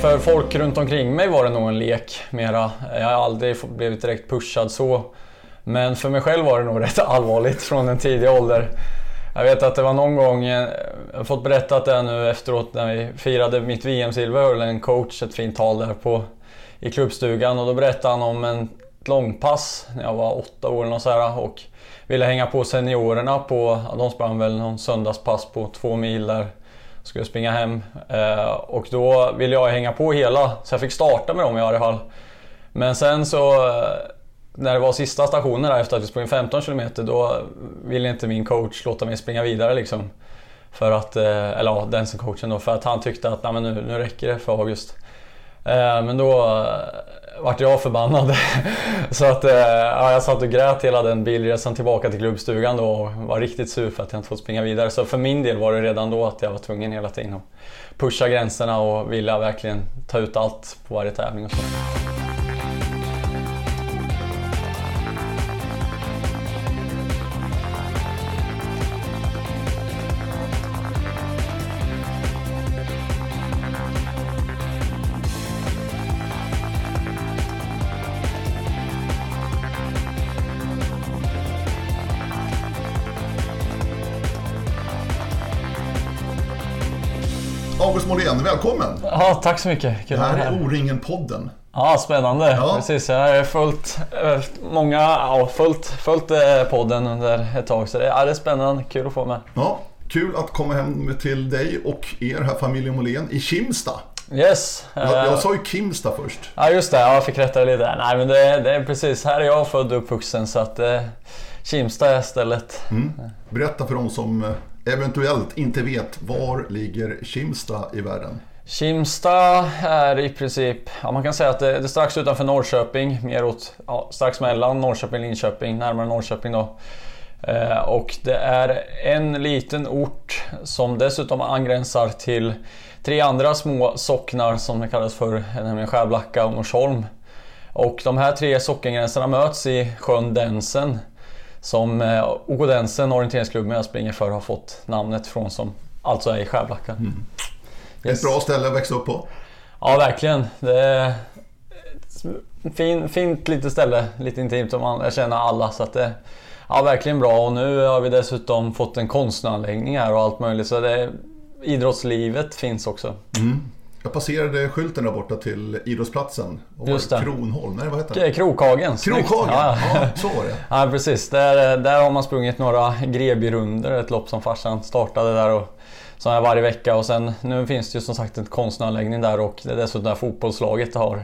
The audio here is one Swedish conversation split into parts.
För folk runt omkring mig var det nog en lek mera. Jag har aldrig blivit direkt pushad så. Men för mig själv var det nog rätt allvarligt från en tidig ålder. Jag vet att det var någon gång, eh, jag har fått berättat det nu efteråt när vi firade mitt VM-silver, höll en coach ett fint tal där på, i klubbstugan och då berättade han om en långpass när jag var åtta år eller så här, och ville hänga på seniorerna på, de sprang väl någon söndagspass på två mil där. Skulle springa hem eh, och då ville jag hänga på hela så jag fick starta med dem i alla fall. Men sen så eh, när det var sista stationen där efter att vi sprungit 15 km då ville inte min coach låta mig springa vidare liksom. För att, eh, eller ja, den som coachen då, för att han tyckte att Nej, men nu, nu räcker det för August. Men då vart jag förbannad. Så att eh, ja, jag satt och grät hela den bilresan tillbaka till klubbstugan då och var riktigt sur för att jag inte fått springa vidare. Så för min del var det redan då att jag var tvungen hela tiden att pusha gränserna och vilja verkligen ta ut allt på varje tävling och så. Ja, tack så mycket. Kul det här är O-ringen-podden. Ja, spännande. Ja. Precis, jag har följt, eh, många, ja, följt, följt eh, podden under ett tag. Så det, ja, det är spännande, kul att få med. Ja, kul att komma hem till dig och er här, familjen Molén, i Kimsta. Yes. Jag, jag sa ju Kimsta först. Ja, just det. Jag fick rätta lite. Nej, men det, det är precis. Här är jag född och uppvuxen så att eh, Kimsta är stället. Mm. Berätta för de som eh, eventuellt inte vet, var ligger Kimsta i världen? Kimsta är i princip, ja, man kan säga att det, är strax utanför Norrköping, mer åt, ja, strax mellan Norrköping och Linköping, närmare Norrköping då. Eh, och det är en liten ort som dessutom angränsar till tre andra små socknar som det kallas för, nämligen Skärblacka och Norsholm. Och de här tre sockengränserna möts i sjön Densen som eh, Densen, orienteringsklubben jag springer för har fått namnet från som alltså är i Skärblacka. Mm. Yes. Ett bra ställe att växa upp på. Ja, verkligen. Det är fin, fint litet ställe, lite intimt och man känner alla. Så att det, ja, verkligen bra och nu har vi dessutom fått en konstanläggning här och allt möjligt. Så det, idrottslivet finns också. Mm. Jag passerade skylten där borta till idrottsplatsen. Och Just det. Kronholm, nej vad heter det? Krokhagen. Krokhagen, ja, ja. så var det. ja precis, där, där har man sprungit några Grebyrunder, ett lopp som farsan startade där. Och, som är varje vecka och sen nu finns det ju som sagt en konstanläggning där och det är dessutom där fotbollslaget har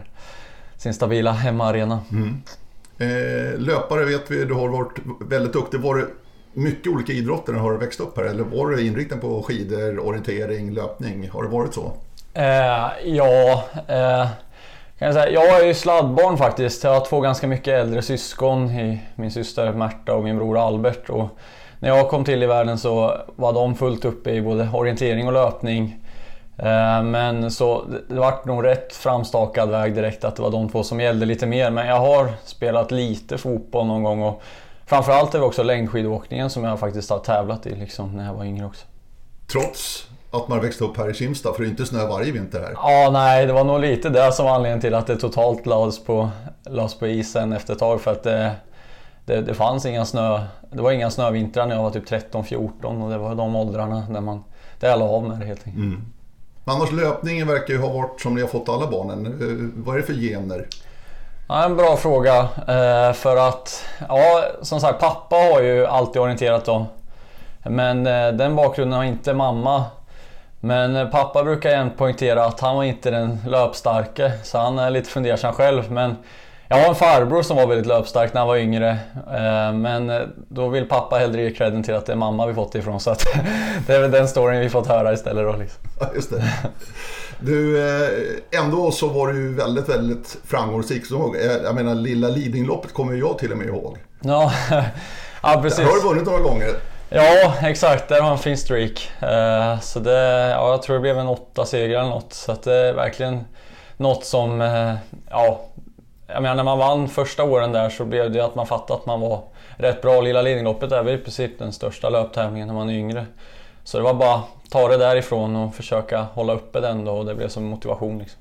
sin stabila hemmaarena. Mm. Eh, löpare vet vi, du har varit väldigt duktig. Var det mycket olika idrotter när du har växt upp här eller var du inriktad på skidor, orientering, löpning? Har det varit så? Eh, ja, eh, kan jag, säga. jag är ju sladdbarn faktiskt. Jag har två ganska mycket äldre syskon. Min syster Märta och min bror Albert. Och när jag kom till i världen så var de fullt uppe i både orientering och löpning. Eh, men så det vart nog rätt framstakad väg direkt att det var de två som gällde lite mer. Men jag har spelat lite fotboll någon gång och framförallt är det också längdskidåkningen som jag faktiskt har tävlat i liksom, när jag var yngre också. Trots att man växte upp här i Kimsta, för det är inte snö varje vinter här. Ja, nej, det var nog lite det som var anledningen till att det totalt lades på, lades på isen efter ett tag. För att det, det, det fanns inga snö, det var inga snövintrar när jag var typ 13-14 och det var de åldrarna där man, där jag la av med det helt enkelt. Mm. Annars löpningen verkar ju ha varit som ni har fått alla barnen. Vad är det för gener? Ja, en bra fråga. Eh, för att, ja, som sagt, pappa har ju alltid orienterat då. Men eh, den bakgrunden har inte mamma. Men eh, pappa brukar jämt poängtera att han var inte den löpstarke, så han är lite fundersam själv. Men jag har en farbror som var väldigt löpstark när han var yngre. Eh, men eh, då vill pappa hellre ge credden till att det är mamma vi fått det ifrån. Så att det är väl den storyn vi fått höra istället då. Liksom. Ja, just det. Du, ändå så var du väldigt, väldigt framgångsrik. Jag menar, lilla Lidingöloppet kommer jag till och med ihåg. Ja, ja precis. Har du vunnit några gånger? Ja, exakt. Där har en fin streak. Så det, ja, jag tror det blev en åtta segrar eller något. Så det är verkligen något som, ja, jag menar när man vann första åren där så blev det att man fattade att man var rätt bra. Lilla Lidingöloppet är väl i princip den största löptävlingen när man är yngre. Så det var bara att ta det därifrån och försöka hålla uppe den då och det blev som motivation. Liksom.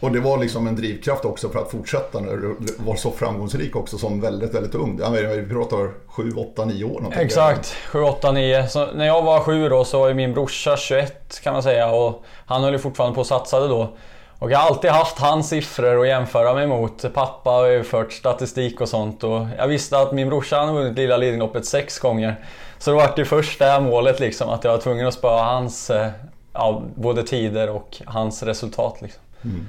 Och det var liksom en drivkraft också för att fortsätta när du var så framgångsrik också som väldigt, väldigt ung. Vi pratar 7, 8, 9 år. Någonting. Exakt, 7, 8, 9. Så när jag var 7 då så var min brorsa 21 kan man säga och han höll ju fortfarande på och satsade då. Och jag har alltid haft hans siffror att jämföra mig mot. Pappa har ju fört statistik och sånt och jag visste att min brorsa hade vunnit Lilla Lidingöloppet sex gånger. Så det var det första målet liksom, att jag var tvungen att spöa hans eh, ja, både tider och hans resultat. Liksom. Mm.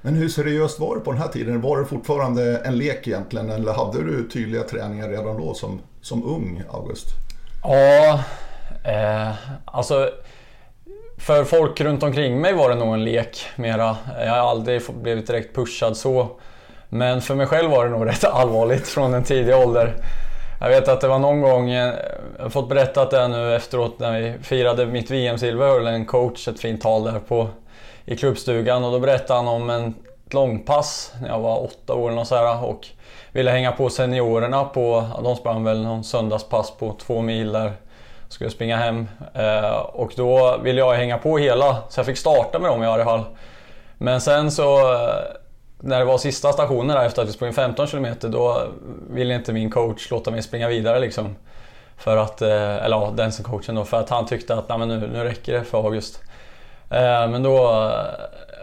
Men hur seriöst var det på den här tiden? Var det fortfarande en lek egentligen eller hade du tydliga träningar redan då som, som ung August? Ja, eh, alltså för folk runt omkring mig var det nog en lek mera. Jag har aldrig blivit direkt pushad så. Men för mig själv var det nog rätt allvarligt från en tidig ålder. Jag vet att det var någon gång, eh, jag har fått berättat det nu efteråt när vi firade mitt VM-silver, höll en coach ett fint tal där på, i klubbstugan och då berättade han om en långpass när jag var åtta år och, så här, och ville hänga på seniorerna på, de sprang väl någon söndagspass på två mil där skulle springa hem. Eh, och då ville jag hänga på hela, så jag fick starta med dem i alla fall. Men sen så eh, när det var sista stationen där efter att vi sprungit 15 km då ville inte min coach låta mig springa vidare liksom. För att, eh, eller ja, den som coachen då, för att han tyckte att Nej, men nu, nu räcker det för August. Men då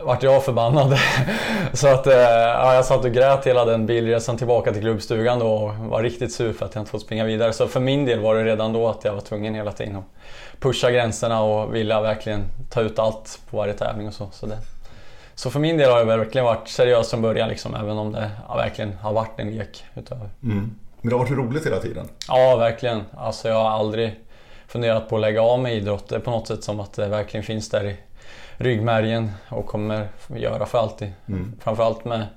vart jag förbannad. så att ja, jag satt och grät hela den bilresan tillbaka till klubbstugan då och var riktigt sur för att jag inte fått springa vidare. Så för min del var det redan då att jag var tvungen hela tiden att pusha gränserna och ville verkligen ta ut allt på varje tävling och så. Så, det. så för min del har det verkligen varit seriöst från början liksom, även om det ja, verkligen har varit en lek utöver. Mm. Men det har varit roligt hela tiden? Ja, verkligen. Alltså jag har aldrig funderat på att lägga av med idrott. Det är på något sätt som att det verkligen finns där i ryggmärgen och kommer göra för alltid. Mm. Framförallt med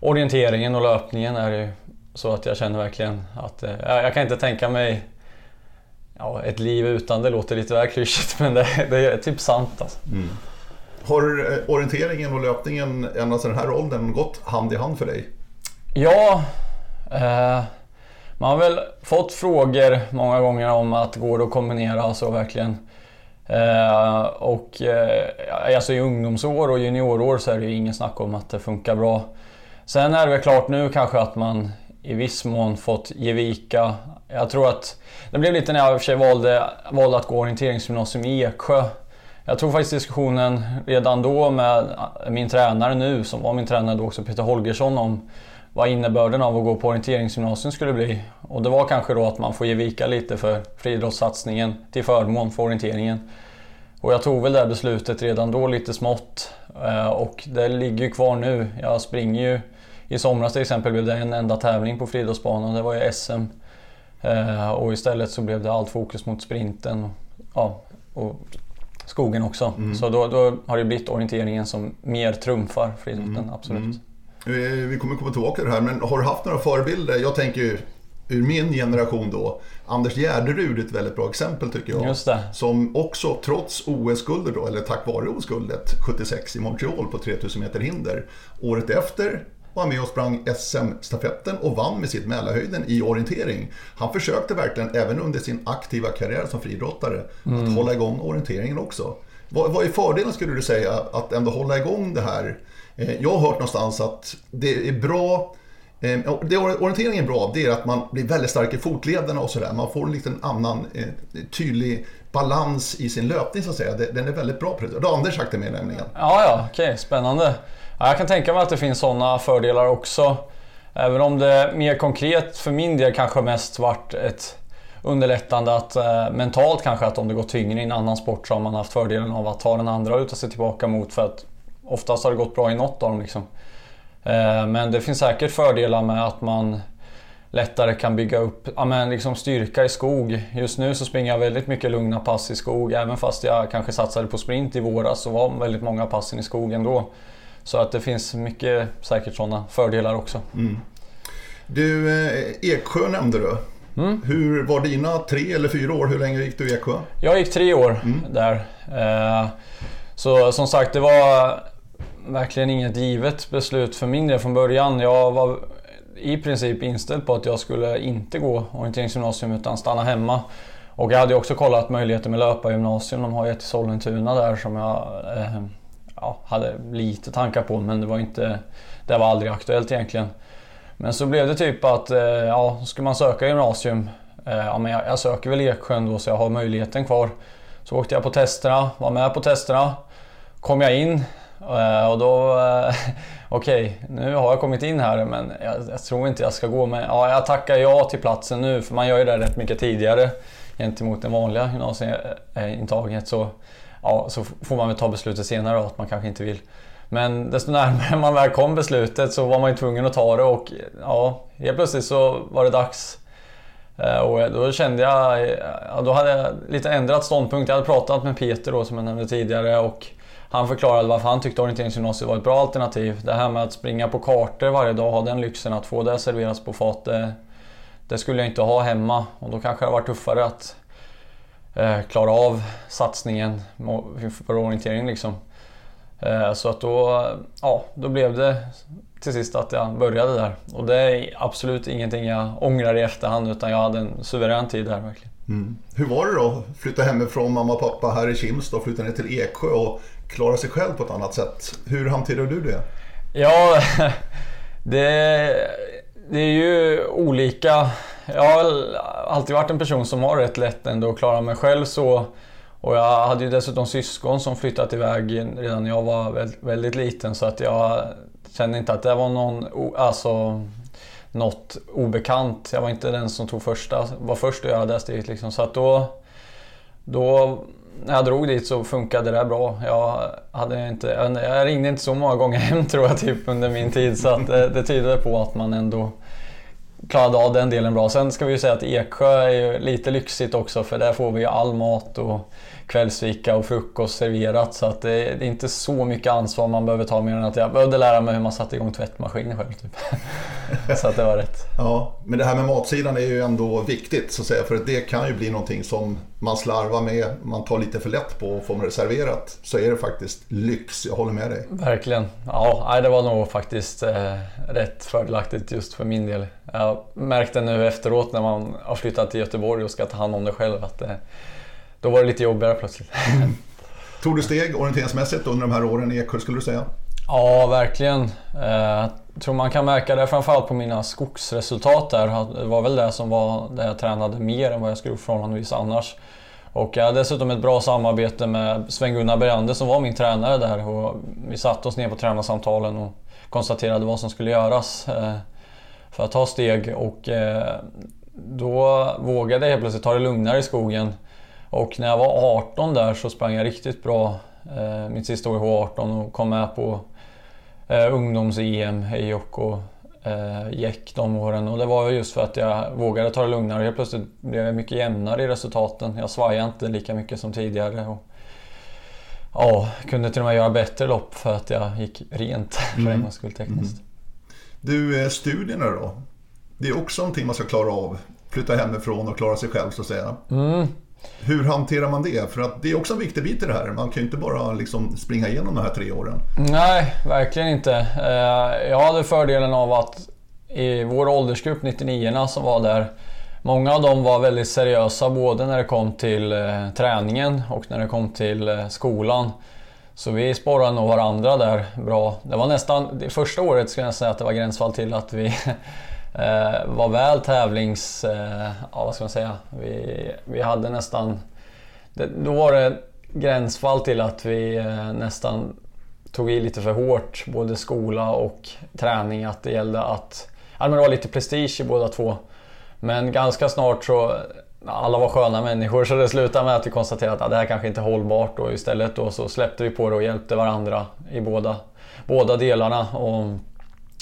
orienteringen och löpningen är det ju så att jag känner verkligen att eh, jag kan inte tänka mig ja, ett liv utan det låter lite väl klyschigt men det, det är typ sant. Alltså. Mm. Har eh, orienteringen och löpningen ända sedan den här åldern gått hand i hand för dig? Ja, eh, man har väl fått frågor många gånger om att går det att kombinera så verkligen Eh, och eh, alltså i ungdomsår och juniorår så är det ju ingen snack om att det funkar bra. Sen är det väl klart nu kanske att man i viss mån fått ge vika. Jag tror att det blev lite när jag i och för sig valde, valde att gå orienteringsgymnasium i Eksjö. Jag tror faktiskt diskussionen redan då med min tränare nu, som var min tränare då också, Peter Holgersson, om vad innebörden av att gå på orienteringsgymnasium skulle bli. Och det var kanske då att man får ge vika lite för friidrottssatsningen till förmån för orienteringen. Och jag tog väl det beslutet redan då lite smått. Eh, och det ligger ju kvar nu. Jag springer ju... I somras till exempel blev det en enda tävling på friidrottsbanan. Det var ju SM. Eh, och istället så blev det allt fokus mot sprinten. Ja, och skogen också. Mm. Så då, då, har det blivit orienteringen som mer trumfar friidrotten, mm. absolut. Mm. Vi kommer komma tillbaka till det här, men har du haft några förebilder? Jag tänker ju ur min generation då, Anders Gärderud är ett väldigt bra exempel tycker jag. Som också trots OS-guldet då, eller tack vare OS-guldet 76 i Montreal på 3000 meter hinder. Året efter var med och sprang SM-stafetten och vann med sitt Mälarhöjden i orientering. Han försökte verkligen, även under sin aktiva karriär som friidrottare, mm. att hålla igång orienteringen också. Vad, vad är fördelen skulle du säga att ändå hålla igång det här? Eh, jag har hört någonstans att det är bra eh, det orienteringen är bra det är att man blir väldigt stark i fotlederna och sådär. Man får en liten annan eh, tydlig balans i sin löpning så att säga. Den är väldigt bra på det. Det har Anders sagt till mig nämligen. Ja, ja, okej, okay, spännande. Ja, jag kan tänka mig att det finns sådana fördelar också. Även om det mer konkret för min del kanske mest varit ett underlättande att eh, mentalt kanske att om det går tyngre i en annan sport så har man haft fördelen av att ta den andra och luta sig tillbaka mot för att oftast har det gått bra i något av dem. Liksom. Eh, men det finns säkert fördelar med att man lättare kan bygga upp ja, men liksom styrka i skog. Just nu så springer jag väldigt mycket lugna pass i skog. Även fast jag kanske satsade på sprint i våras så var väldigt många passen i skogen då. Så att det finns mycket säkert sådana fördelar också. Mm. Du, eh, Eksjö nämnde du. Mm. Hur var dina tre eller fyra år? Hur länge gick du i Eksjö? Jag gick tre år mm. där. Eh, så som sagt, det var verkligen inget givet beslut för min del från början. Jag var i princip inställd på att jag skulle inte gå orienteringsgymnasium utan stanna hemma. Och jag hade också kollat möjligheter med löpargymnasium. De har ju ett i Sollentuna där som jag eh, ja, hade lite tankar på men det var inte, det var aldrig aktuellt egentligen. Men så blev det typ att, eh, ja, ska man söka gymnasium, eh, ja men jag, jag söker väl Eksjön då så jag har möjligheten kvar. Så åkte jag på testerna, var med på testerna, kom jag in Eh, och då, eh, okej, okay, nu har jag kommit in här men jag, jag, tror inte jag ska gå med, ja jag tackar ja till platsen nu för man gör ju det rätt mycket tidigare gentemot det vanliga gymnasieintaget så, ja, så får man väl ta beslutet senare då, att man kanske inte vill. Men desto närmare man väl kom beslutet så var man ju tvungen att ta det och ja, helt plötsligt så var det dags. Eh, och då kände jag, ja, då hade jag lite ändrat ståndpunkt. Jag hade pratat med Peter då som jag nämnde tidigare och han förklarade varför han tyckte orienteringsgymnasiet var ett bra alternativ. Det här med att springa på kartor varje dag, ha den lyxen att få det serveras på fat, det, det skulle jag inte ha hemma. Och då kanske det var tuffare att eh, klara av satsningen för orientering liksom. Eh, så att då, ja, då blev det till sist att jag började där. Och det är absolut ingenting jag ångrar i efterhand utan jag hade en suverän tid där verkligen. Mm. Hur var det då? Flytta hemifrån mamma och pappa här i Kimstad och flytta ner till Eksjö och klara sig själv på ett annat sätt. Hur hanterar du det? Ja, det, det är ju olika. Jag har alltid varit en person som har rätt lätt ändå att klara mig själv så och jag hade ju dessutom syskon som flyttat iväg redan när jag var väldigt, liten så att jag kände inte att det var någon, alltså, något obekant. Jag var inte den som tog första, var först att göra det steget liksom. Så att då, då när jag drog dit så funkade det bra. Jag, hade inte, jag ringde inte så många gånger hem tror jag typ under min tid så att det, det tyder på att man ändå klarade av den delen bra. Sen ska vi ju säga att Eksjö är ju lite lyxigt också för där får vi ju all mat och kvällsfika och frukost serverat. Så att det är inte så mycket ansvar man behöver ta mer än att jag behövde lära mig hur man satte igång tvättmaskinen själv. Typ. så att det var rätt. Ja, men det här med matsidan är ju ändå viktigt så att säga. För det kan ju bli någonting som man slarvar med, man tar lite för lätt på och får man det serverat så är det faktiskt lyx. Jag håller med dig. Verkligen. Ja, det var nog faktiskt eh, rätt fördelaktigt just för min del. Jag märkte nu efteråt när man har flyttat till Göteborg och ska ta hand om det själv att det då var det lite jobbigare plötsligt. Tog du steg orienteringsmässigt under de här åren i Eksjö skulle du säga? Ja, verkligen. Eh, jag tror man kan märka det framförallt på mina skogsresultat där. Det var väl det som var det jag tränade mer än vad jag skulle förhållandevis annars. Och jag hade dessutom ett bra samarbete med Sven-Gunnar Berander som var min tränare där. Och vi satte oss ner på tränarsamtalen och konstaterade vad som skulle göras eh, för att ta steg. Och eh, då vågade jag helt plötsligt ta det lugnare i skogen. Och när jag var 18 där så sprang jag riktigt bra mitt sista år i H18 och kom med på eh, ungdoms-EM, Ejok och eh, Jäck de åren. Och det var just för att jag vågade ta det lugnare. Helt plötsligt blev jag mycket jämnare i resultaten. Jag svajade inte lika mycket som tidigare. Och, ja, kunde till och med göra bättre lopp för att jag gick rent för mm. en gångs skull tekniskt. Mm. Du, eh, studierna då? Det är också någonting man ska klara av. Flytta hemifrån och klara sig själv så att säga. Mm. Hur hanterar man det? För att det är också en viktig bit i det här. Man kan ju inte bara liksom springa igenom de här tre åren. Nej, verkligen inte. Eh, jag hade fördelen av att i vår åldersgrupp, 99 som var där, Många av dem var väldigt seriösa både när det kom till eh, träningen och när det kom till eh, skolan. Så vi sporrade nog varandra där bra. Det var nästan, det första året skulle jag säga att det var gränsfall till att vi Eh, var väl tävlings... Eh, ja, vad ska man säga? Vi, vi hade nästan... Det, då var det gränsfall till att vi eh, nästan tog i lite för hårt, både skola och träning. Att det gällde att... Ja, men det var lite prestige i båda två. Men ganska snart så... Alla var sköna människor så det slutade med att vi konstaterade att ja, det här kanske inte är hållbart och istället då så släppte vi på det och hjälpte varandra i båda, båda delarna. Och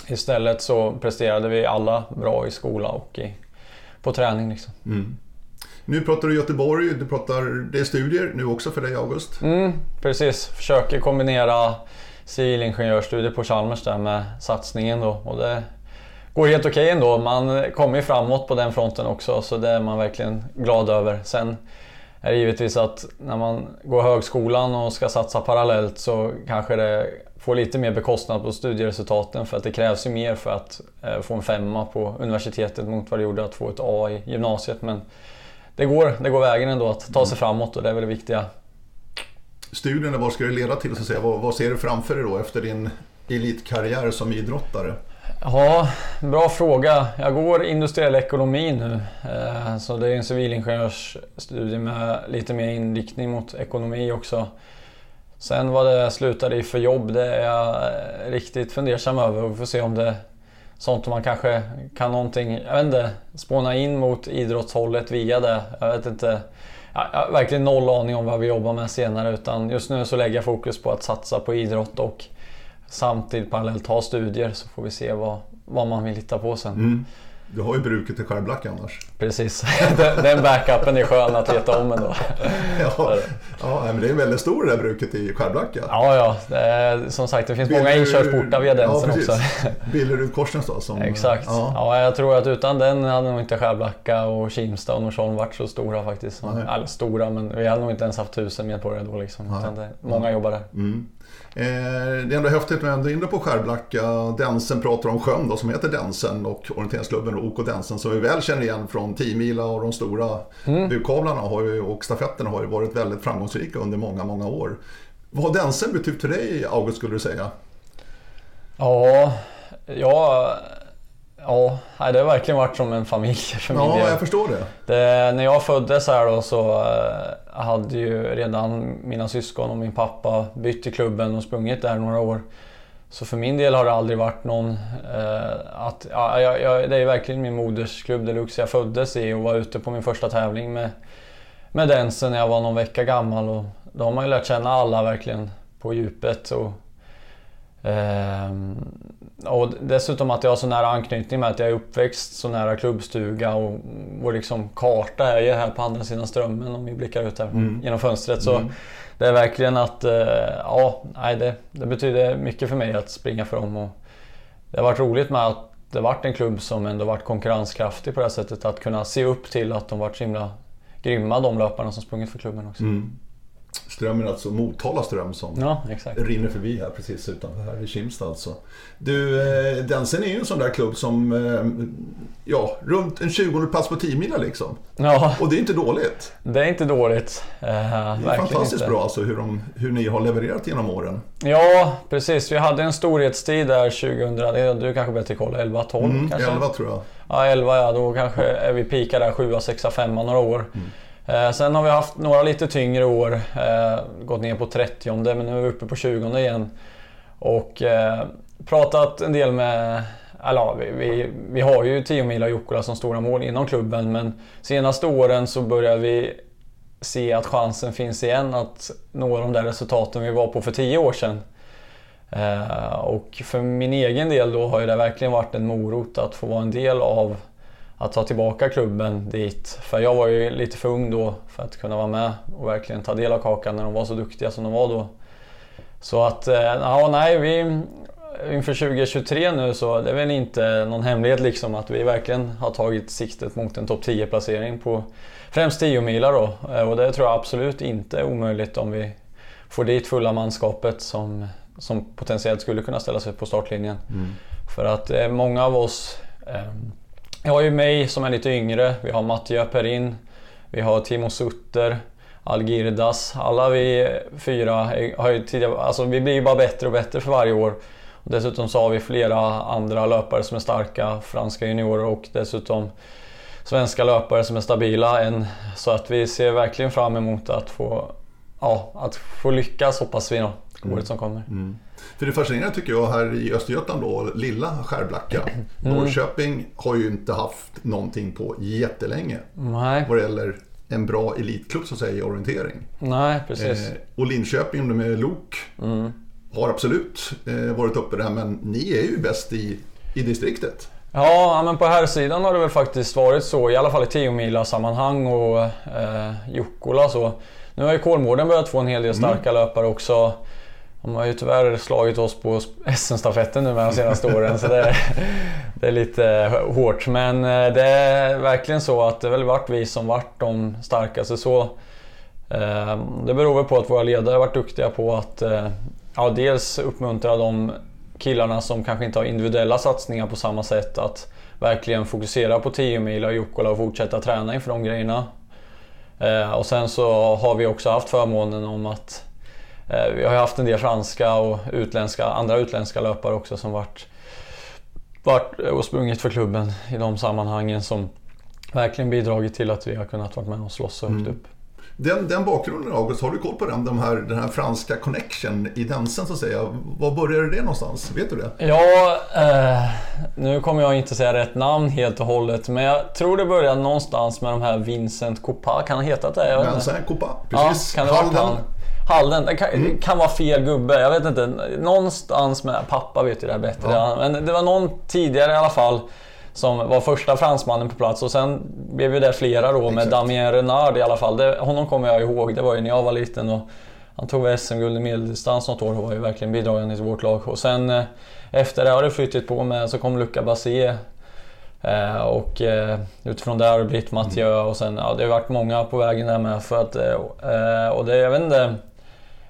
Istället så presterade vi alla bra i skola och i, på träning. Liksom. Mm. Nu pratar du Göteborg, du pratar, det är studier nu också för dig August? Mm, precis, försöker kombinera civilingenjörsstudier på Chalmers där med satsningen då. Och det går helt okej okay ändå. Man kommer framåt på den fronten också så det är man verkligen glad över. Sen är det givetvis att när man går högskolan och ska satsa parallellt så kanske det får lite mer bekostnad på studieresultaten för att det krävs ju mer för att eh, få en femma på universitetet mot vad det gjorde att få ett A i gymnasiet. Men det går, det går vägen ändå att ta sig framåt och det är väl det viktiga. studierna, vad ska det leda till? Så att säga? Vad, vad ser du framför dig då efter din elitkarriär som idrottare? Ja, bra fråga. Jag går industriell ekonomi nu. Eh, så det är en civilingenjörsstudie med lite mer inriktning mot ekonomi också. Sen vad det slutar i för jobb, det är jag eh, riktigt fundersam över. Vi får se om det är sånt man kanske kan någonting, jag vet inte, spåna in mot idrottshållet via det. Jag vet inte. Jag har verkligen noll aning om vad vi jobbar med senare utan just nu så lägger jag fokus på att satsa på idrott och samtidigt parallellt ha studier så får vi se vad, vad man vill hitta på sen. Mm. Du har ju bruket i skärblacka annars. Precis, den backupen är skön att veta om ändå. ja, ja, men det är väldigt stor det där bruket i skärblacka. Ja, ja. Är, som sagt, det finns Biller, många inkörsportar via den ja, också. Billerud-Korsnäs då? Som, Exakt. Ja. ja. jag tror att utan den hade nog inte Skärblacka och Kimstad och Norsholm varit så stora faktiskt. Eller stora, men vi hade nog inte ens haft tusen medborgare då liksom. Det, många jobbar där. Mm. Eh, det är ändå häftigt när du är inne på Skärblacka. Densen pratar om sjön då, som heter Densen och orienteringsklubben OK Densen som vi väl känner igen från 10 och de stora mm. budkavlarna och stafetterna har ju varit väldigt framgångsrika under många, många år. Vad har Densen betytt för dig August skulle du säga? Ja, ja Ja, det har verkligen varit som en familj för min ja, del. Ja, jag förstår det. det. När jag föddes här då så eh, hade ju redan mina syskon och min pappa bytt till klubben och sprungit där några år. Så för min del har det aldrig varit någon... Eh, att, ja, jag, det är verkligen min modersklubb Deluxe jag föddes i och var ute på min första tävling med, med den sen jag var någon vecka gammal. Och då har man ju lärt känna alla verkligen på djupet. Och, och dessutom att jag har så nära anknytning med att jag är uppväxt så nära klubbstuga och vår liksom karta är ju här på andra sidan strömmen om vi blickar ut här mm. genom fönstret. Så mm. det är verkligen att, eh, ja, nej, det, det betyder mycket för mig att springa för dem. Och det har varit roligt med att det varit en klubb som ändå varit konkurrenskraftig på det här sättet. Att kunna se upp till att de varit så himla grymma de löparna som sprungit för klubben också. Mm. Strömmen alltså Motala ström som ja, rinner förbi här precis utanför här i Kimstad alltså. Du, eh, Densen är ju en sån där klubb som, eh, ja, runt en 20 plats på 10 mila liksom. Ja. Och det är inte dåligt. Det är inte dåligt. Eh, det är fantastiskt inte. bra alltså hur, de, hur ni har levererat genom åren. Ja, precis. Vi hade en storhetstid där 2000, du kanske bättre koll, 11, 12 mm, kanske? 11 tror jag. Ja, 11 ja. Då kanske är vi pikar där 7, 6, 5 några år. Mm. Eh, sen har vi haft några lite tyngre år, eh, gått ner på 30 men nu är vi uppe på 20 igen. Och eh, pratat en del med, eller vi, vi, vi har ju 10 mila Jukkola som stora mål inom klubben men senaste åren så börjar vi se att chansen finns igen att nå de där resultaten vi var på för 10 år sedan. Eh, och för min egen del då har ju det verkligen varit en morot att få vara en del av att ta tillbaka klubben dit. För jag var ju lite för ung då för att kunna vara med och verkligen ta del av kakan när de var så duktiga som de var då. Så att, eh, ja nej, vi, inför 2023 nu så det är väl inte någon hemlighet liksom att vi verkligen har tagit siktet mot en topp 10 placering på främst 10 milar då. Eh, och det tror jag absolut inte är omöjligt om vi får dit fulla manskapet som, som potentiellt skulle kunna ställa sig på startlinjen. Mm. För att eh, många av oss jag har ju mig som är lite yngre, vi har Mattia Perin, vi har Timo Sutter, Algirdas. Alla vi fyra har ju tidigare, alltså vi blir ju bara bättre och bättre för varje år. Och dessutom så har vi flera andra löpare som är starka, franska juniorer och dessutom svenska löpare som är stabila. Än, så att vi ser verkligen fram emot att få, ja, att få lyckas hoppas vi då, året mm. som kommer. Mm. För det fascinerande tycker jag här i Östergötland då, lilla Skärblacka. Mm. Norrköping har ju inte haft någonting på jättelänge. Nej. Vad det gäller en bra elitklubb säga i orientering. Nej, precis. Eh, och Linköping med Lok mm. har absolut eh, varit uppe där men ni är ju bäst i, i distriktet. Ja, men på här sidan har det väl faktiskt varit så, i alla fall i 10 sammanhang och eh, Jukkola så. Nu har ju Kolmården börjat få en hel del starka mm. löpare också. De har ju tyvärr slagit oss på SM-stafetten nu med de senaste åren så det, det, är lite hårt. Men eh, det är verkligen så att det väl varit vi som varit de starkaste. Så, eh, det beror väl på att våra ledare har varit duktiga på att eh, ja, dels uppmuntra de killarna som kanske inte har individuella satsningar på samma sätt att verkligen fokusera på 10 mil och Jukkola och fortsätta träna inför de grejerna. Och sen så har vi också haft förmånen om att vi har ju haft en del franska och utländska, andra utländska löpare också som varit, varit och sprungit för klubben i de sammanhangen som verkligen bidragit till att vi har kunnat vara med och slåss så högt mm. upp. Den, den bakgrunden August, har du koll på den? De här, den här franska connection i dansen så att säga. Var började det någonstans? Vet du det? Ja, eh, nu kommer jag inte säga rätt namn helt och hållet. Men jag tror det började någonstans med de här Vincent Copa. Kan han heta det? Vincent Copa, precis. Ja, kan det Halden. Halden. Det kan, mm. kan, vara fel gubbe, jag vet inte. Någonstans med... Pappa vet ju det här bättre. Ja. Men det var någon tidigare i alla fall som var första fransmannen på plats och sen blev ju det flera då med Damien Renard i alla fall. Det, honom kommer jag ihåg, det var ju när jag var liten och han tog SM-guld i medeldistans något år och var ju verkligen bidragande till vårt lag. Och sen eh, efter det har det flyttat på med, så kom Luca Bassé eh, och eh, utifrån det har det blivit Mathieu mm. och sen, ja det har varit många på vägen där med för att, och det, jag vet inte,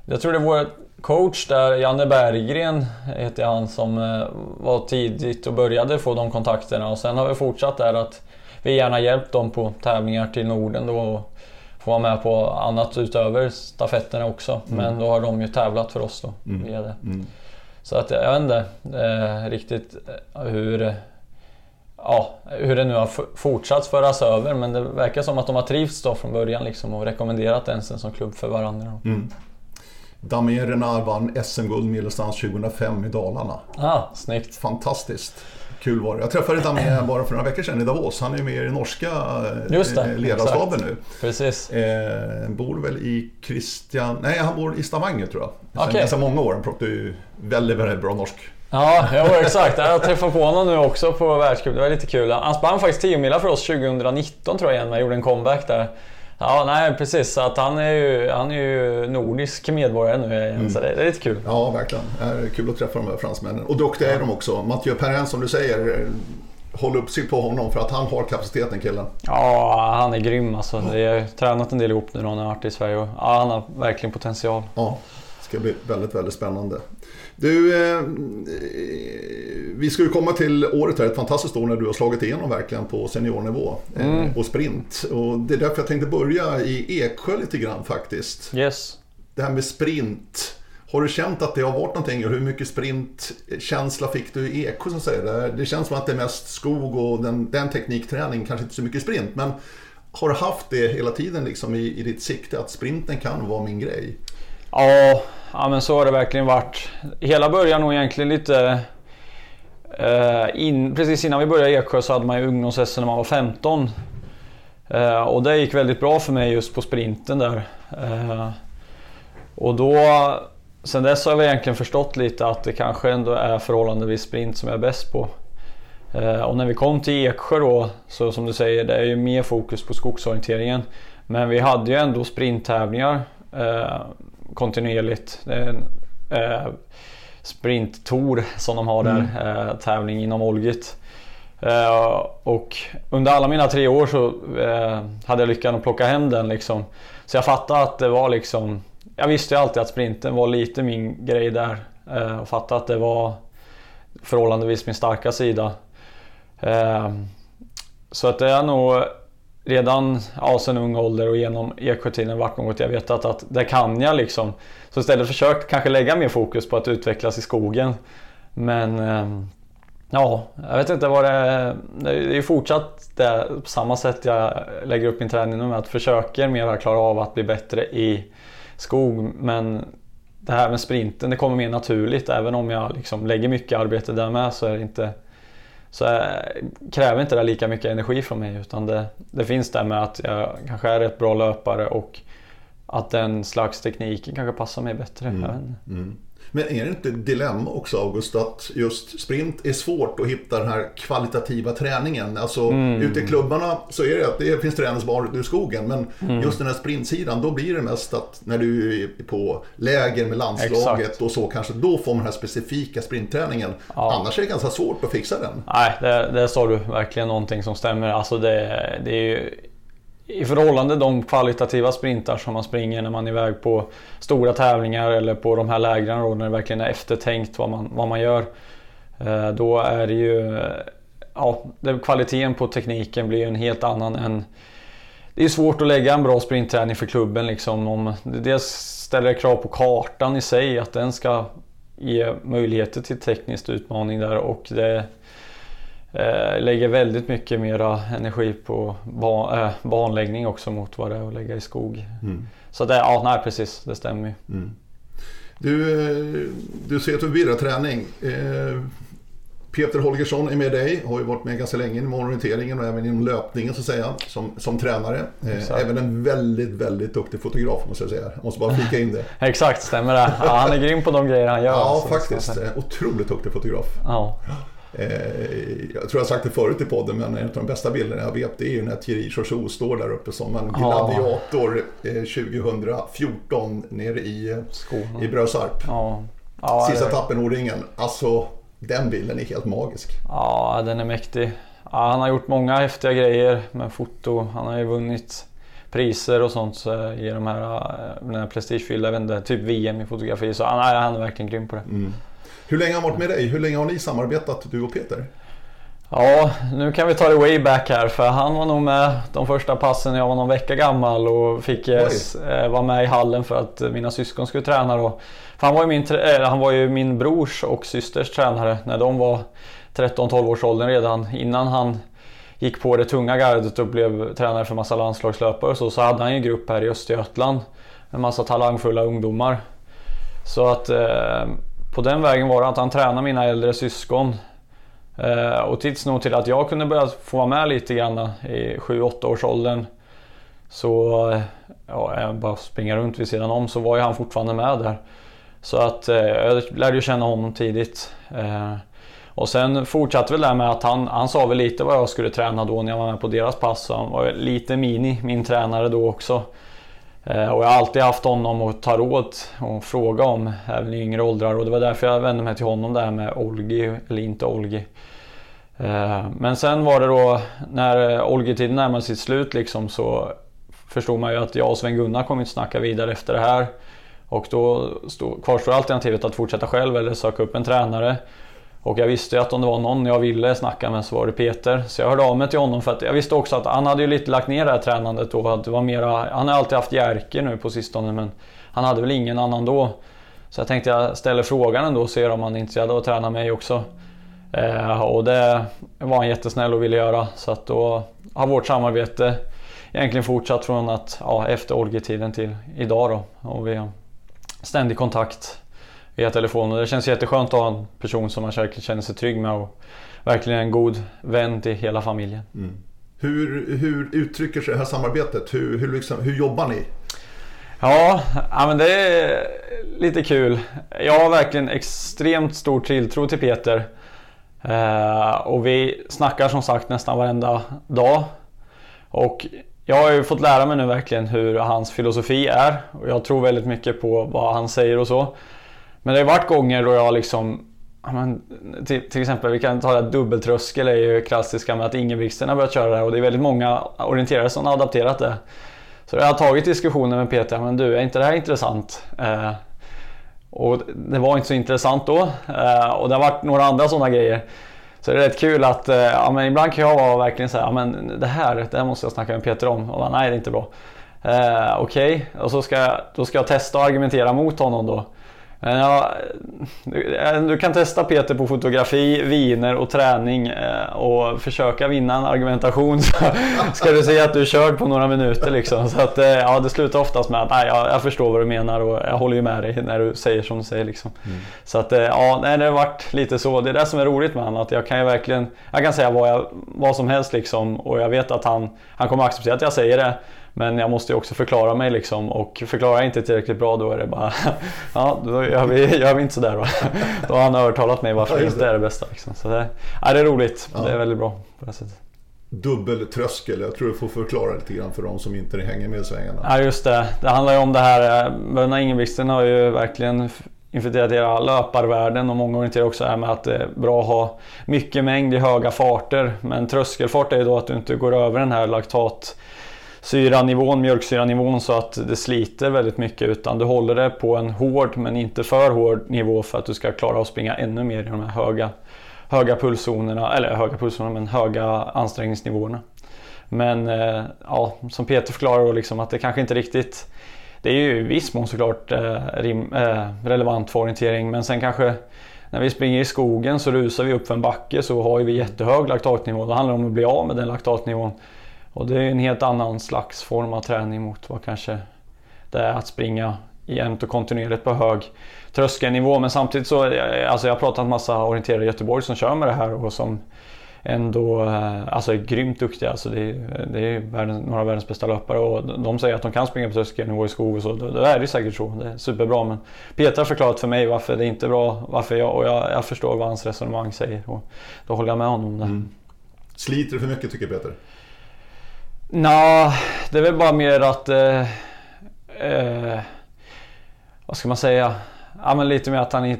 jag tror det var coach där, Janne Berggren heter han, som eh, var tidigt och började få de kontakterna och sen har vi fortsatt där att vi gärna hjälpt dem på tävlingar till Norden då och få vara med på annat utöver stafetterna också. Mm. Men då har de ju tävlat för oss då mm. via det. Mm. Så att jag vet inte eh, riktigt eh, hur, ja, hur det nu har fortsatt föras över men det verkar som att de har trivts då från början liksom och rekommenderat Ensen som klubb för varandra. Mm. Damien Renard vann SM-guld medelstans 2005 i Dalarna. Ah, snyggt. Fantastiskt. Kul var det. Jag träffade Damien bara för några veckor sedan i Davos. Han är med i den norska eh, ledarstaben nu. Precis. Eh, bor väl i Christian... Nej, han bor i Stavanger tror jag. Sen okay. ganska många år. Han pratar ju väldigt, väldigt bra norsk. Ja, jo, exakt. Jag träffade på honom nu också på världscup. Det var lite kul. Han sprang faktiskt 10 mila för oss 2019 tror jag igen. Jag gjorde en comeback där. Ja, nej precis. Så att han, är ju, han är ju nordisk medborgare nu igen, mm. så det, är lite kul. Ja, verkligen. Det är kul att träffa de här fransmännen. Och duktiga är de också. Mathieu Perrin som du säger, håll uppsikt på honom för att han har kapaciteten killen. Ja, han är grym alltså. Vi har tränat en del ihop nu när han har varit i Sverige ja, han har verkligen potential. Ja, det ska bli väldigt, väldigt spännande. Du, eh, vi ska ju komma till året här, ett fantastiskt år när du har slagit igenom verkligen på seniornivå eh, mm. och sprint. Och det är därför jag tänkte börja i Eksjö lite grann faktiskt. Yes. Det här med sprint. Har du känt att det har varit någonting? Hur mycket sprintkänsla fick du i Eksjö så att säga? Det känns som att det är mest skog och den, den teknikträning, kanske inte så mycket sprint. Men har du haft det hela tiden liksom i, i ditt sikte att sprinten kan vara min grej? Ja, ja men så har det verkligen varit. Hela början nog egentligen lite... Eh, in, precis innan vi började i Eksjö så hade man ju ungdoms när man var 15. Eh, och det gick väldigt bra för mig just på sprinten där. Eh, och då... Sen dess har jag egentligen förstått lite att det kanske ändå är förhållandevis sprint som jag är bäst på. Eh, och när vi kom till Eksjö då, så som du säger, det är ju mer fokus på skogsorienteringen. Men vi hade ju ändå sprinttävlingar eh, kontinuerligt. Det är en eh, sprinttour som de har där, mm. eh, tävling inom Olgit. Eh, och under alla mina tre år så eh, hade jag lyckats plocka hem den liksom. Så jag fattade att det var liksom, jag visste ju alltid att sprinten var lite min grej där. Eh, och fattade att det var förhållandevis min starka sida. Eh, så att det är nog redan ja, sen ung ålder och genom Eksjötiden varit något jag vetat att det kan jag liksom. Så istället försökt kanske lägga mer fokus på att utvecklas i skogen. Men ehm, ja, jag vet inte vad det är. Det är ju fortsatt det på samma sätt jag lägger upp min träning nu med att försöker mer klara av att bli bättre i skog. Men det här med sprinten det kommer mer naturligt även om jag liksom lägger mycket arbete där med så är det inte så kräver inte det lika mycket energi från mig utan det, det finns där med att jag kanske är ett bra löpare och att den slags tekniken kanske passar mig bättre. Mm. Men är det inte ett dilemma också August att just sprint är svårt att hitta den här kvalitativa träningen? Alltså mm. ute i klubbarna så är det att det finns träningsbanor ute i skogen men mm. just den här sprintsidan då blir det mest att när du är på läger med landslaget Exakt. och så kanske då får man den här specifika sprintträningen. Ja. Annars är det ganska svårt att fixa den. Nej, det, det sa du verkligen någonting som stämmer. Alltså det, det är ju i förhållande till de kvalitativa sprintar som man springer när man är iväg på stora tävlingar eller på de här lägren då, när det verkligen är eftertänkt vad man, vad man gör. Eh, då är det ju... Eh, ja, kvaliteten på tekniken blir en helt annan än det är svårt att lägga en bra sprintträning för klubben. Liksom, om, dels ställer det krav på kartan i sig, att den ska ge möjligheter till teknisk utmaning där och det eh, lägger väldigt mycket mera energi på ban, äh, banläggning också mot vad det är att lägga i skog. Mm. Så det, ja, nej precis, det stämmer ju. Mm. Du, eh, du ser att du vill träning. Eh, Peter Holgersson är med dig, har ju varit med ganska länge inom orienteringen och även inom löpningen så att säga, som, som tränare. Eh, även en väldigt, väldigt duktig fotograf måste jag säga. Jag måste bara flika in det. Exakt, stämmer det. Ja, han är grym på de grejer han gör. Ja, faktiskt. Otroligt duktig fotograf. Ja. Eh, jag tror jag sagt det förut i podden, men en av de bästa bilderna jag vet det är ju när Thierry Chouchou står där uppe som en gladiator ja. 2014 nere i, i Brösarp. Ja. Ja, Sista tappen O-ringen. Alltså, den bilden är helt magisk. Ja, den är mäktig. Ja, han har gjort många häftiga grejer med foto. Han har ju vunnit priser och sånt i de här, eh, den här prestigefyllda, typ VM i fotografi. Så han, han är verkligen grym på det. Mm. Hur länge har han varit med dig? Hur länge har ni samarbetat, du och Peter? Ja, nu kan vi ta det way back här för han var nog med de första passen när jag var någon vecka gammal och fick eh, vara med i hallen för att mina syskon skulle träna då. För han, var ju min, äh, han var ju min brors och systers tränare när de var 13-12 års åldern redan. Innan han gick på det tunga gardet och blev tränare för massa landslagslöpare och så, så hade han ju en grupp här i Östergötland. En massa talangfulla ungdomar. Så att eh, på den vägen var det att han tränade mina äldre syskon. Eh, och tids nog till att jag kunde börja få vara med lite grann i 7-8 års åldern. Så eh, ja, jag bara springa runt vid sidan om så var ju han fortfarande med där. Så att eh, jag lärde ju känna honom tidigt. Eh, och sen fortsatte väl det med att han, han sa väl lite vad jag skulle träna då när jag var med på deras pass. Så han var lite mini, min tränare då också. Eh, och jag har alltid haft honom att ta råd och fråga om, även i yngre åldrar. Och det var därför jag vände mig till honom där med Olgi eller inte Olgi. Eh, men sen var det då när Olgi-tiden närmade sitt slut liksom så förstod man ju att jag och Sven-Gunnar kommer inte snacka vidare efter det här. Och då stod, kvarstår alternativet att fortsätta själv eller söka upp en tränare. Och jag visste ju att om det var någon jag ville snacka med så var det Peter. Så jag hörde av mig till honom för att jag visste också att han hade ju lite lagt ner det här tränandet då. Att det var mera, han har alltid haft Jerker nu på sistone men han hade väl ingen annan då. Så jag tänkte jag ställer frågan ändå och ser om han är intresserad av att träna mig också. Eh, och det var han jättesnäll och ville göra. Så att då har vårt samarbete egentligen fortsatt från att, ja, efter Olgetiden till idag då. Och vi har ständig kontakt via telefon och det känns jätteskönt att ha en person som man känner sig trygg med och verkligen en god vän till hela familjen. Mm. Hur, hur uttrycker sig det här samarbetet? Hur, hur, liksom, hur jobbar ni? Ja, ja, men det är lite kul. Jag har verkligen extremt stor tilltro till Peter. Eh, och vi snackar som sagt nästan varenda dag. Och jag har ju fått lära mig nu verkligen hur hans filosofi är och jag tror väldigt mycket på vad han säger och så. Men det har varit gånger då jag liksom men, till, till, exempel, vi kan ta det här dubbeltröskel är ju klassiska med att Ingebrigtsen har börjat köra det och det är väldigt många orienterare som har adapterat det. Så jag har tagit diskussioner med Peter, men du är inte det här intressant? Eh, och det var inte så intressant då eh, och det har varit några andra sådana grejer. Så det är rätt kul att eh, ja, men ibland kan jag vara verkligen säga, ja, men det här, det här måste jag snacka med Peter om. Och bara, nej det är inte bra. Eh, Okej, okay. och så ska då ska jag testa att argumentera mot honom då. Ja, du kan testa Peter på fotografi, viner och träning eh, och försöka vinna en argumentation så ska du se att du är körd på några minuter liksom. Så att, eh, ja, det slutar oftast med att nej, jag, förstår vad du menar och jag håller ju med dig när du säger som du säger. Liksom. Mm. Så att, eh, ja, nej, det har varit lite så. Det är det som är roligt med honom. Att jag kan ju verkligen, jag kan säga vad, jag, vad som helst liksom och jag vet att han, han kommer acceptera att jag säger det. Men jag måste ju också förklara mig liksom och förklarar jag inte tillräckligt bra då är det bara Ja, då gör vi, gör vi inte sådär då. Då har han övertalat mig varför det inte är det bästa. Liksom. Så det, ja, det är roligt. Ja. Det är väldigt bra på det sättet. Dubbeltröskel, jag tror du får förklara lite grann för de som inte hänger med i svängarna. Ja just det, det handlar ju om det här. Bröderna Ingebrigtsen har ju verkligen infiltrerat hela löparvärlden och många orienterar också här med att det är bra att ha mycket mängd i höga farter. Men tröskelfart är ju då att du inte går över den här laktat syranivån, mjölksyranivån så att det sliter väldigt mycket utan du håller det på en hård men inte för hård nivå för att du ska klara att springa ännu mer i de här höga, höga pulszonerna, eller höga pulszonerna men höga ansträngningsnivåerna. Men eh, ja, som Peter förklarar liksom att det kanske inte riktigt det är ju i viss mån såklart eh, rim, eh, relevant för orientering men sen kanske när vi springer i skogen så rusar vi upp för en backe så har vi jättehög laktatnivå. Då handlar det om att bli av med den laktatnivån. Och det är en helt annan slags form av träning mot vad kanske det är att springa jämnt och kontinuerligt på hög tröskelnivå. Men samtidigt så, eh, alltså jag har pratat med massa orienterare i Göteborg som kör med det här och som ändå eh, alltså är grymt duktiga. Alltså det, är, det är världens, några av världens bästa löpare och de säger att de kan springa på tröskelnivå i skog och så. Då, då är det säkert så. Det är superbra. Men Peter har förklarat för mig varför det inte är bra. Varför jag, och jag, jag förstår vad hans resonemang säger. Och då håller jag med honom om det. Mm. Sliter du för mycket tycker Peter? Nå, det är väl bara mer att... Eh, eh, vad ska man säga? Ja, men lite mer att han är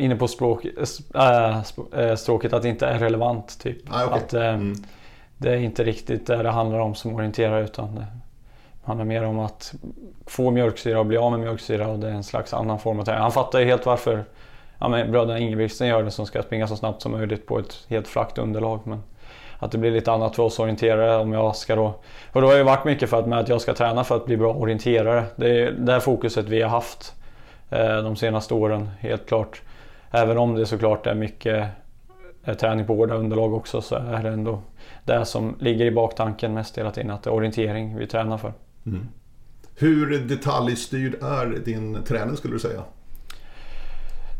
inne på språk, äh, stråket att det inte är relevant. Typ. Ah, okay. Att äh, mm. Det är inte riktigt det det handlar om som orienterar utan det handlar mer om att få mjölksyra och bli av med mjölksyra och det är en slags annan form av träning. Han fattar ju helt varför ja, bröderna Ingebrigtsen gör det som ska springa så snabbt som möjligt på ett helt flackt underlag. Men att det blir lite annat för oss orienterare om jag ska då... Och då har det varit mycket för att, med att jag ska träna för att bli bra orienterare. Det är det fokuset vi har haft. Eh, de senaste åren, helt klart. Även om det såklart är mycket eh, träning på hårda underlag också så är det ändå det som ligger i baktanken mest hela tiden, att det är orientering vi tränar för. Mm. Hur detaljstyrd är din träning skulle du säga?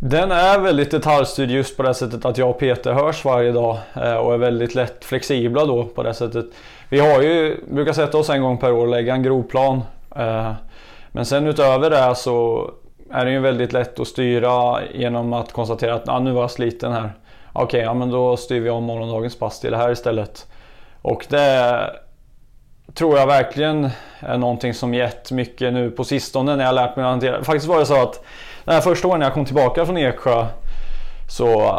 Den är väldigt detaljstyrd just på det sättet att jag och Peter hörs varje dag eh, och är väldigt lätt flexibla då på det sättet. Vi har ju, brukar sätta oss en gång per år och lägga en grovplan. Eh, men sen utöver det så är det ju väldigt lätt att styra genom att konstatera att ah, nu var jag sliten här. Okej, okay, ja, men då styr vi om morgondagens pass till det här istället. Och det tror jag verkligen är någonting som gett mycket nu på sistone när jag lärt mig att hantera. Faktiskt var det så att här första året när jag kom tillbaka från Eksjö så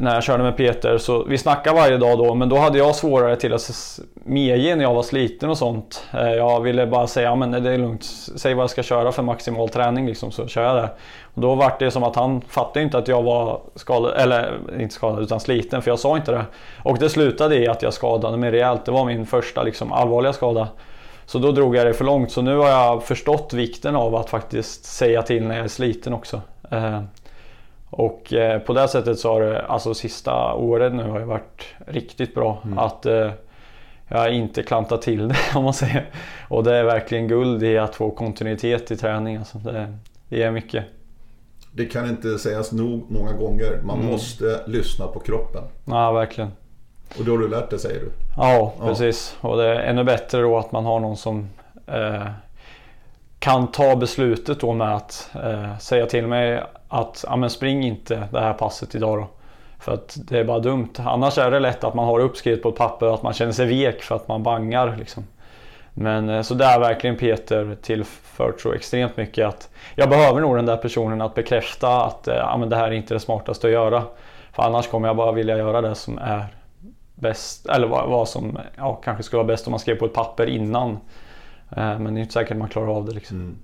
när jag körde med Peter så vi snackade varje dag då men då hade jag svårare till att medge när jag var sliten och sånt. Eh, jag ville bara säga men det är lugnt, säg vad jag ska köra för maximal träning liksom så kör jag det. Och då var det som att han fattade inte att jag var skadad, eller inte skadad utan sliten för jag sa inte det. Och det slutade i att jag skadade mig rejält. Det var min första liksom allvarliga skada. Så då drog jag det för långt så nu har jag förstått vikten av att faktiskt säga till när jag är sliten också. Eh, och eh, på det sättet så har det, alltså sista året nu har det varit riktigt bra. Mm. Att eh, jag inte klantat till det om man säger. Och det är verkligen guld i att få kontinuitet i träning. Alltså det, det är mycket. Det kan inte sägas nog många gånger. Man mm. måste lyssna på kroppen. Ja, verkligen. Och det har du lärt dig säger du? Ja, precis. Ja. Och det är ännu bättre då att man har någon som eh, kan ta beslutet då med att eh, säga till mig att ja, men spring inte det här passet idag då. För att det är bara dumt. Annars är det lätt att man har uppskrivet på ett papper att man känner sig vek för att man bangar. Liksom. Men eh, så där verkligen Peter tillfört så extremt mycket att jag behöver nog den där personen att bekräfta att eh, ja, men det här är inte det smartaste att göra. För annars kommer jag bara vilja göra det som är bäst, eller vad, vad som ja, kanske skulle vara bäst om man skrev på ett papper innan. Eh, men det är inte säkert man klarar av det. Liksom. Mm.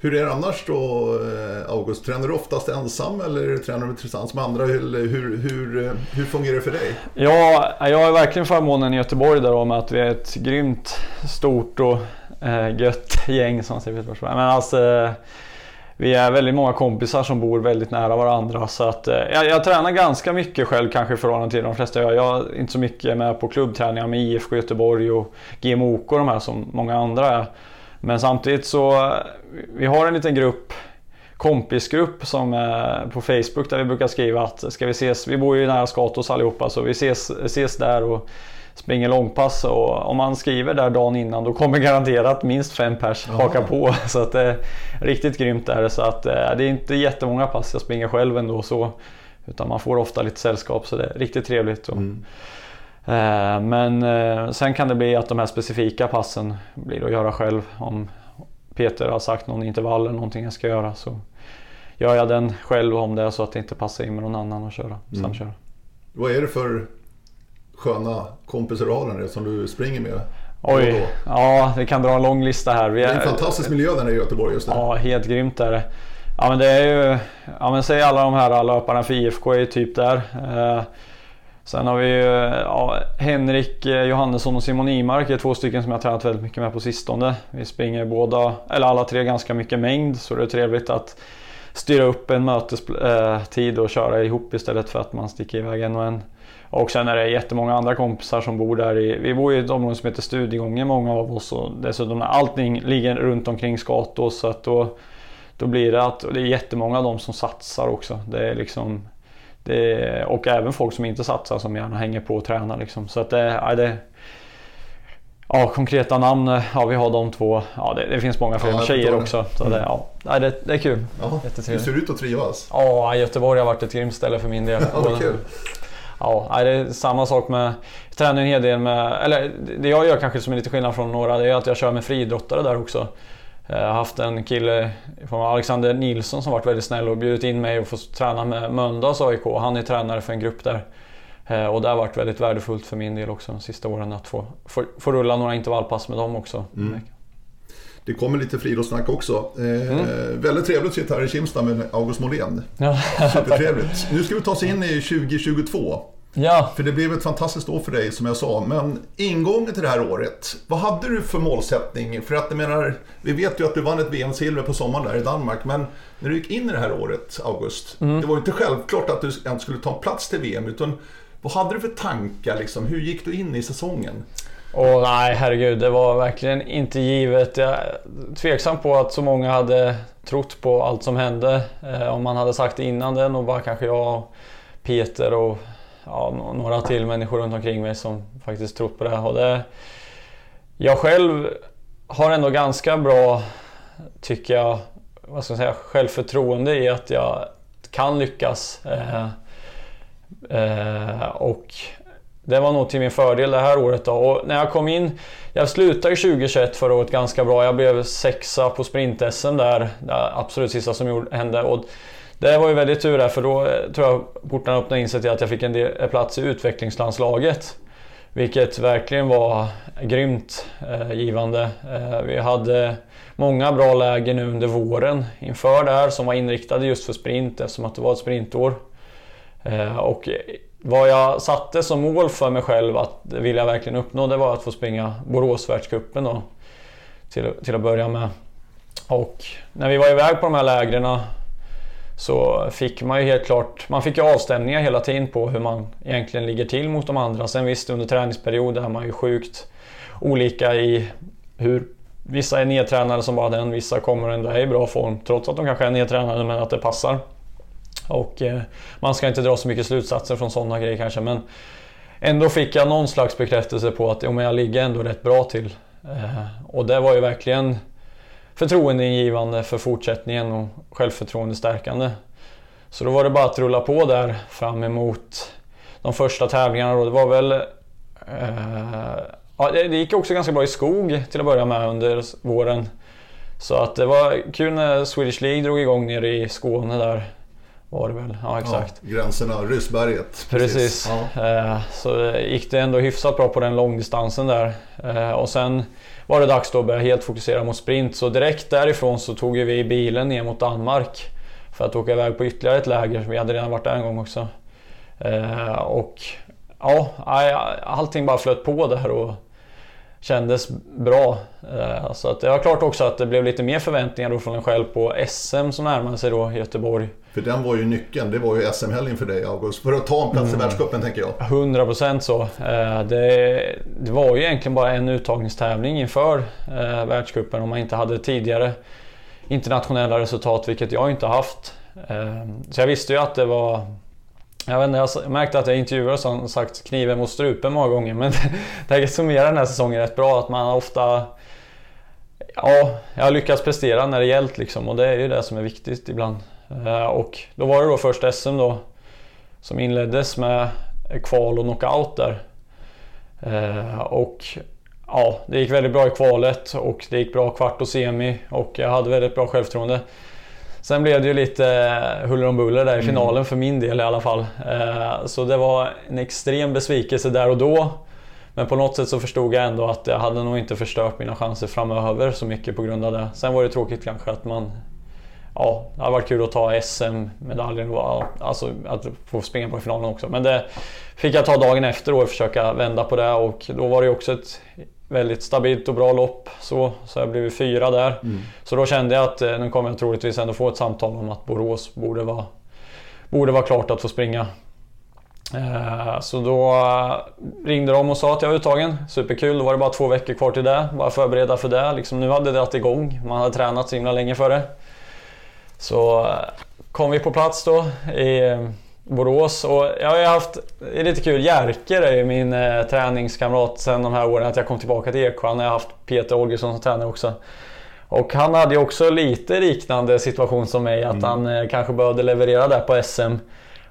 Hur är det annars då, eh, August? Tränar du oftast ensam eller tränar du tillsammans med andra? Hur, hur, hur, hur fungerar det för dig? Ja, jag har verkligen förmånen i Göteborg där med att vi är ett grymt stort och eh, gött gäng som säger Men alltså, vi är väldigt många kompisar som bor väldigt nära varandra. Så att, eh, jag, jag, tränar ganska mycket själv kanske i förhållande till de flesta. Jag, jag är inte så mycket med på klubbträningar med IFK Göteborg och GMOK och de här som många andra är. Men samtidigt så, eh, vi har en liten grupp kompisgrupp som på Facebook där vi brukar skriva att ska vi ses, vi bor ju nära Skatos allihopa så vi ses, ses där och springer långpass och om man skriver där dagen innan då kommer garanterat minst fem pers haka på. Så att det är riktigt grymt är det. Så att eh, det är inte jättemånga pass jag springer själv ändå så. Utan man får ofta lite sällskap så det är riktigt trevligt. Och, mm. Eh, men eh, sen kan det bli att de här specifika passen blir att göra själv. Om Peter har sagt någon intervall eller någonting jag ska göra så gör jag den själv om det är så att det inte passar in med någon annan att köra, mm. samköra. Vad är det för sköna kompisar du har där som du springer med? Oj, ja det kan dra en lång lista här. Vi är, det är en fantastisk miljö där i Göteborg just nu. Ja, helt grymt är det. Ja men det är ju, ja men säg alla de här löparna för IFK är ju typ där. Eh, Sen har vi ja, Henrik Johannesson och Simon Imark, är två stycken som jag har tränat väldigt mycket med på sistone. Vi springer båda, eller alla tre ganska mycket mängd så det är trevligt att styra upp en mötestid och köra ihop istället för att man sticker iväg en och en. Och sen är det jättemånga andra kompisar som bor där. I, vi bor i ett område som heter Studiegången många av oss och dessutom allting ligger runt omkring Skatås så att då, då blir det att det är jättemånga av dem som satsar också. Det är liksom det är, och även folk som inte satsar som gärna hänger på och tränar liksom. Så att det, ja, det Ja, konkreta namn, ja vi har de två. Ja, det, det finns många fler ja, tjejer också. Så mm. det, ja, det, det är kul. Ja, det ser ut att trivas. Ja, Göteborg har varit ett grymt ställe för min del. Ja, kul. Ja, det är samma sak med... Jag tränar en hel del med... Eller det jag gör kanske som är lite skillnad från några, det är att jag kör med friidrottare där också. Eh, jag har haft en kille från Alexander Nilsson som varit väldigt snäll och bjudit in mig och fått träna med Mölndals AIK. Han är tränare för en grupp där. Eh, och det har varit väldigt värdefullt för min del också de sista åren att få, få, få rulla några intervallpass med dem också. Mm. Det kommer lite friidrottssnack också. Eh, mm. Väldigt trevligt att sitta här i Kimstad med August Molén. Ja. Supertrevligt. Nu ska vi ta oss in i 2022. Ja. För det blev ett fantastiskt år för dig som jag sa. Men ingången till det här året, vad hade du för målsättning? För att jag menar, vi vet ju att du vann ett VM-silver på sommaren där i Danmark. Men när du gick in i det här året, August, mm. det var ju inte självklart att du ens skulle ta plats till VM. Utan vad hade du för tankar liksom? Hur gick du in i säsongen? Och nej, herregud. Det var verkligen inte givet. Jag är tveksam på att så många hade trott på allt som hände. Eh, om man hade sagt det innan det, nog bara kanske jag, Peter och ja, några till människor runt omkring mig som faktiskt trott på det. Och det jag själv har ändå ganska bra, tycker jag, vad ska jag säga, självförtroende i att jag kan lyckas. Eh, eh, och det var nog till min fördel det här året då. Och när jag kom in, jag slutade 2021 förra året ganska bra. Jag blev sexa på sprint-SM där, det absolut sista som hände. Och det var ju väldigt tur där för då eh, tror jag portarna öppnade in sig till att jag fick en del, eh, plats i utvecklingslandslaget. Vilket verkligen var grymt eh, givande. Eh, vi hade många bra lägen nu under våren inför det här som var inriktade just för sprint eftersom att det var ett sprintår. Eh, och vad jag satte som mål för mig själv att vilja verkligen uppnå det var att få springa Boråsvärldscupen då. Till, till att börja med. Och när vi var iväg på de här lägren så fick man ju helt klart, man fick ju avstämningar hela tiden på hur man egentligen ligger till mot de andra. Sen visst under träningsperioden är man ju sjukt olika i hur vissa är nedtränade som bara den, vissa kommer ändå är i bra form trots att de kanske är nedtränade men att det passar. Och eh, man ska inte dra så mycket slutsatser från sådana grejer kanske men ändå fick jag någon slags bekräftelse på att jo, jag ligger ändå rätt bra till. Eh, och det var ju verkligen förtroendeingivande för fortsättningen och självförtroendestärkande. Så då var det bara att rulla på där fram emot de första tävlingarna. Då. Det var väl... Eh, ja, det gick också ganska bra i skog till att börja med under våren. Så att det var kul när Swedish League drog igång nere i Skåne där var det väl. Ja, exakt. Ja, gränserna, Ryssberget. Precis. precis. Ja. Eh, så gick det ändå hyfsat bra på den långdistansen där. Eh, och sen var det dags då att börja helt fokusera mot sprint. Så direkt därifrån så tog vi bilen ner mot Danmark. För att åka iväg på ytterligare ett läger. Vi hade redan varit där en gång också. Eh, och ja, allting bara flöt på där. Och kändes bra. Eh, så att det var klart också att det blev lite mer förväntningar då från en själv på SM som närmade sig då Göteborg. För den var ju nyckeln, det var ju SM-helgen för dig August. För att ta en plats i mm. världscupen tänker jag. 100% så. Eh, det, det, var ju egentligen bara en uttagningstävling inför eh, världscupen om man inte hade tidigare internationella resultat, vilket jag inte haft. Så jag visste ju att det var jag, vet inte, jag märkte att jag intervjuar som sagt kniven mot strupen många gånger men det summerar den här säsongen rätt bra att man ofta Ja, jag har lyckats prestera när det gällt liksom och det är ju det som är viktigt ibland. Eh, och då var det då först SM då som inleddes med kval och knockout där. Eh, och ja, det gick väldigt bra i kvalet och det gick bra kvart och semi och jag hade väldigt bra självförtroende. Sen blev det ju lite eh, huller om buller där i mm. finalen mm. för min del i alla fall. Eh, så det var en extrem besvikelse där och då. Men på något sätt så förstod jag ändå att jag hade nog inte förstört mina chanser framöver så mycket på grund av det. Sen var det tråkigt kanske att man ja, det hade varit kul att ta SM-medaljen och alltså, att få springa på finalen också. Men det fick jag ta dagen efter och försöka vända på det och då var det också ett väldigt stabilt och bra lopp. Så, så jag blev fyra där. Mm. Så då kände jag att eh, nu kommer jag troligtvis ändå få ett samtal om att Borås borde vara, borde vara klart att få springa. Eh, så då eh, ringde de och sa att jag var uttagen. Superkul, då var det bara två veckor kvar till det. Bara förbereda för det. Liksom, nu hade det dragit igång. Man hade tränat så himla länge för det. Så kom vi på plats då i Borås och jag har haft, det är lite kul, Jerker är ju min eh, träningskamrat sen de här åren att jag kom tillbaka till Eksjö. Jag har haft Peter Olgesson som tränare också. Och han hade ju också lite liknande situation som mig, att mm. han eh, kanske behövde leverera där på SM.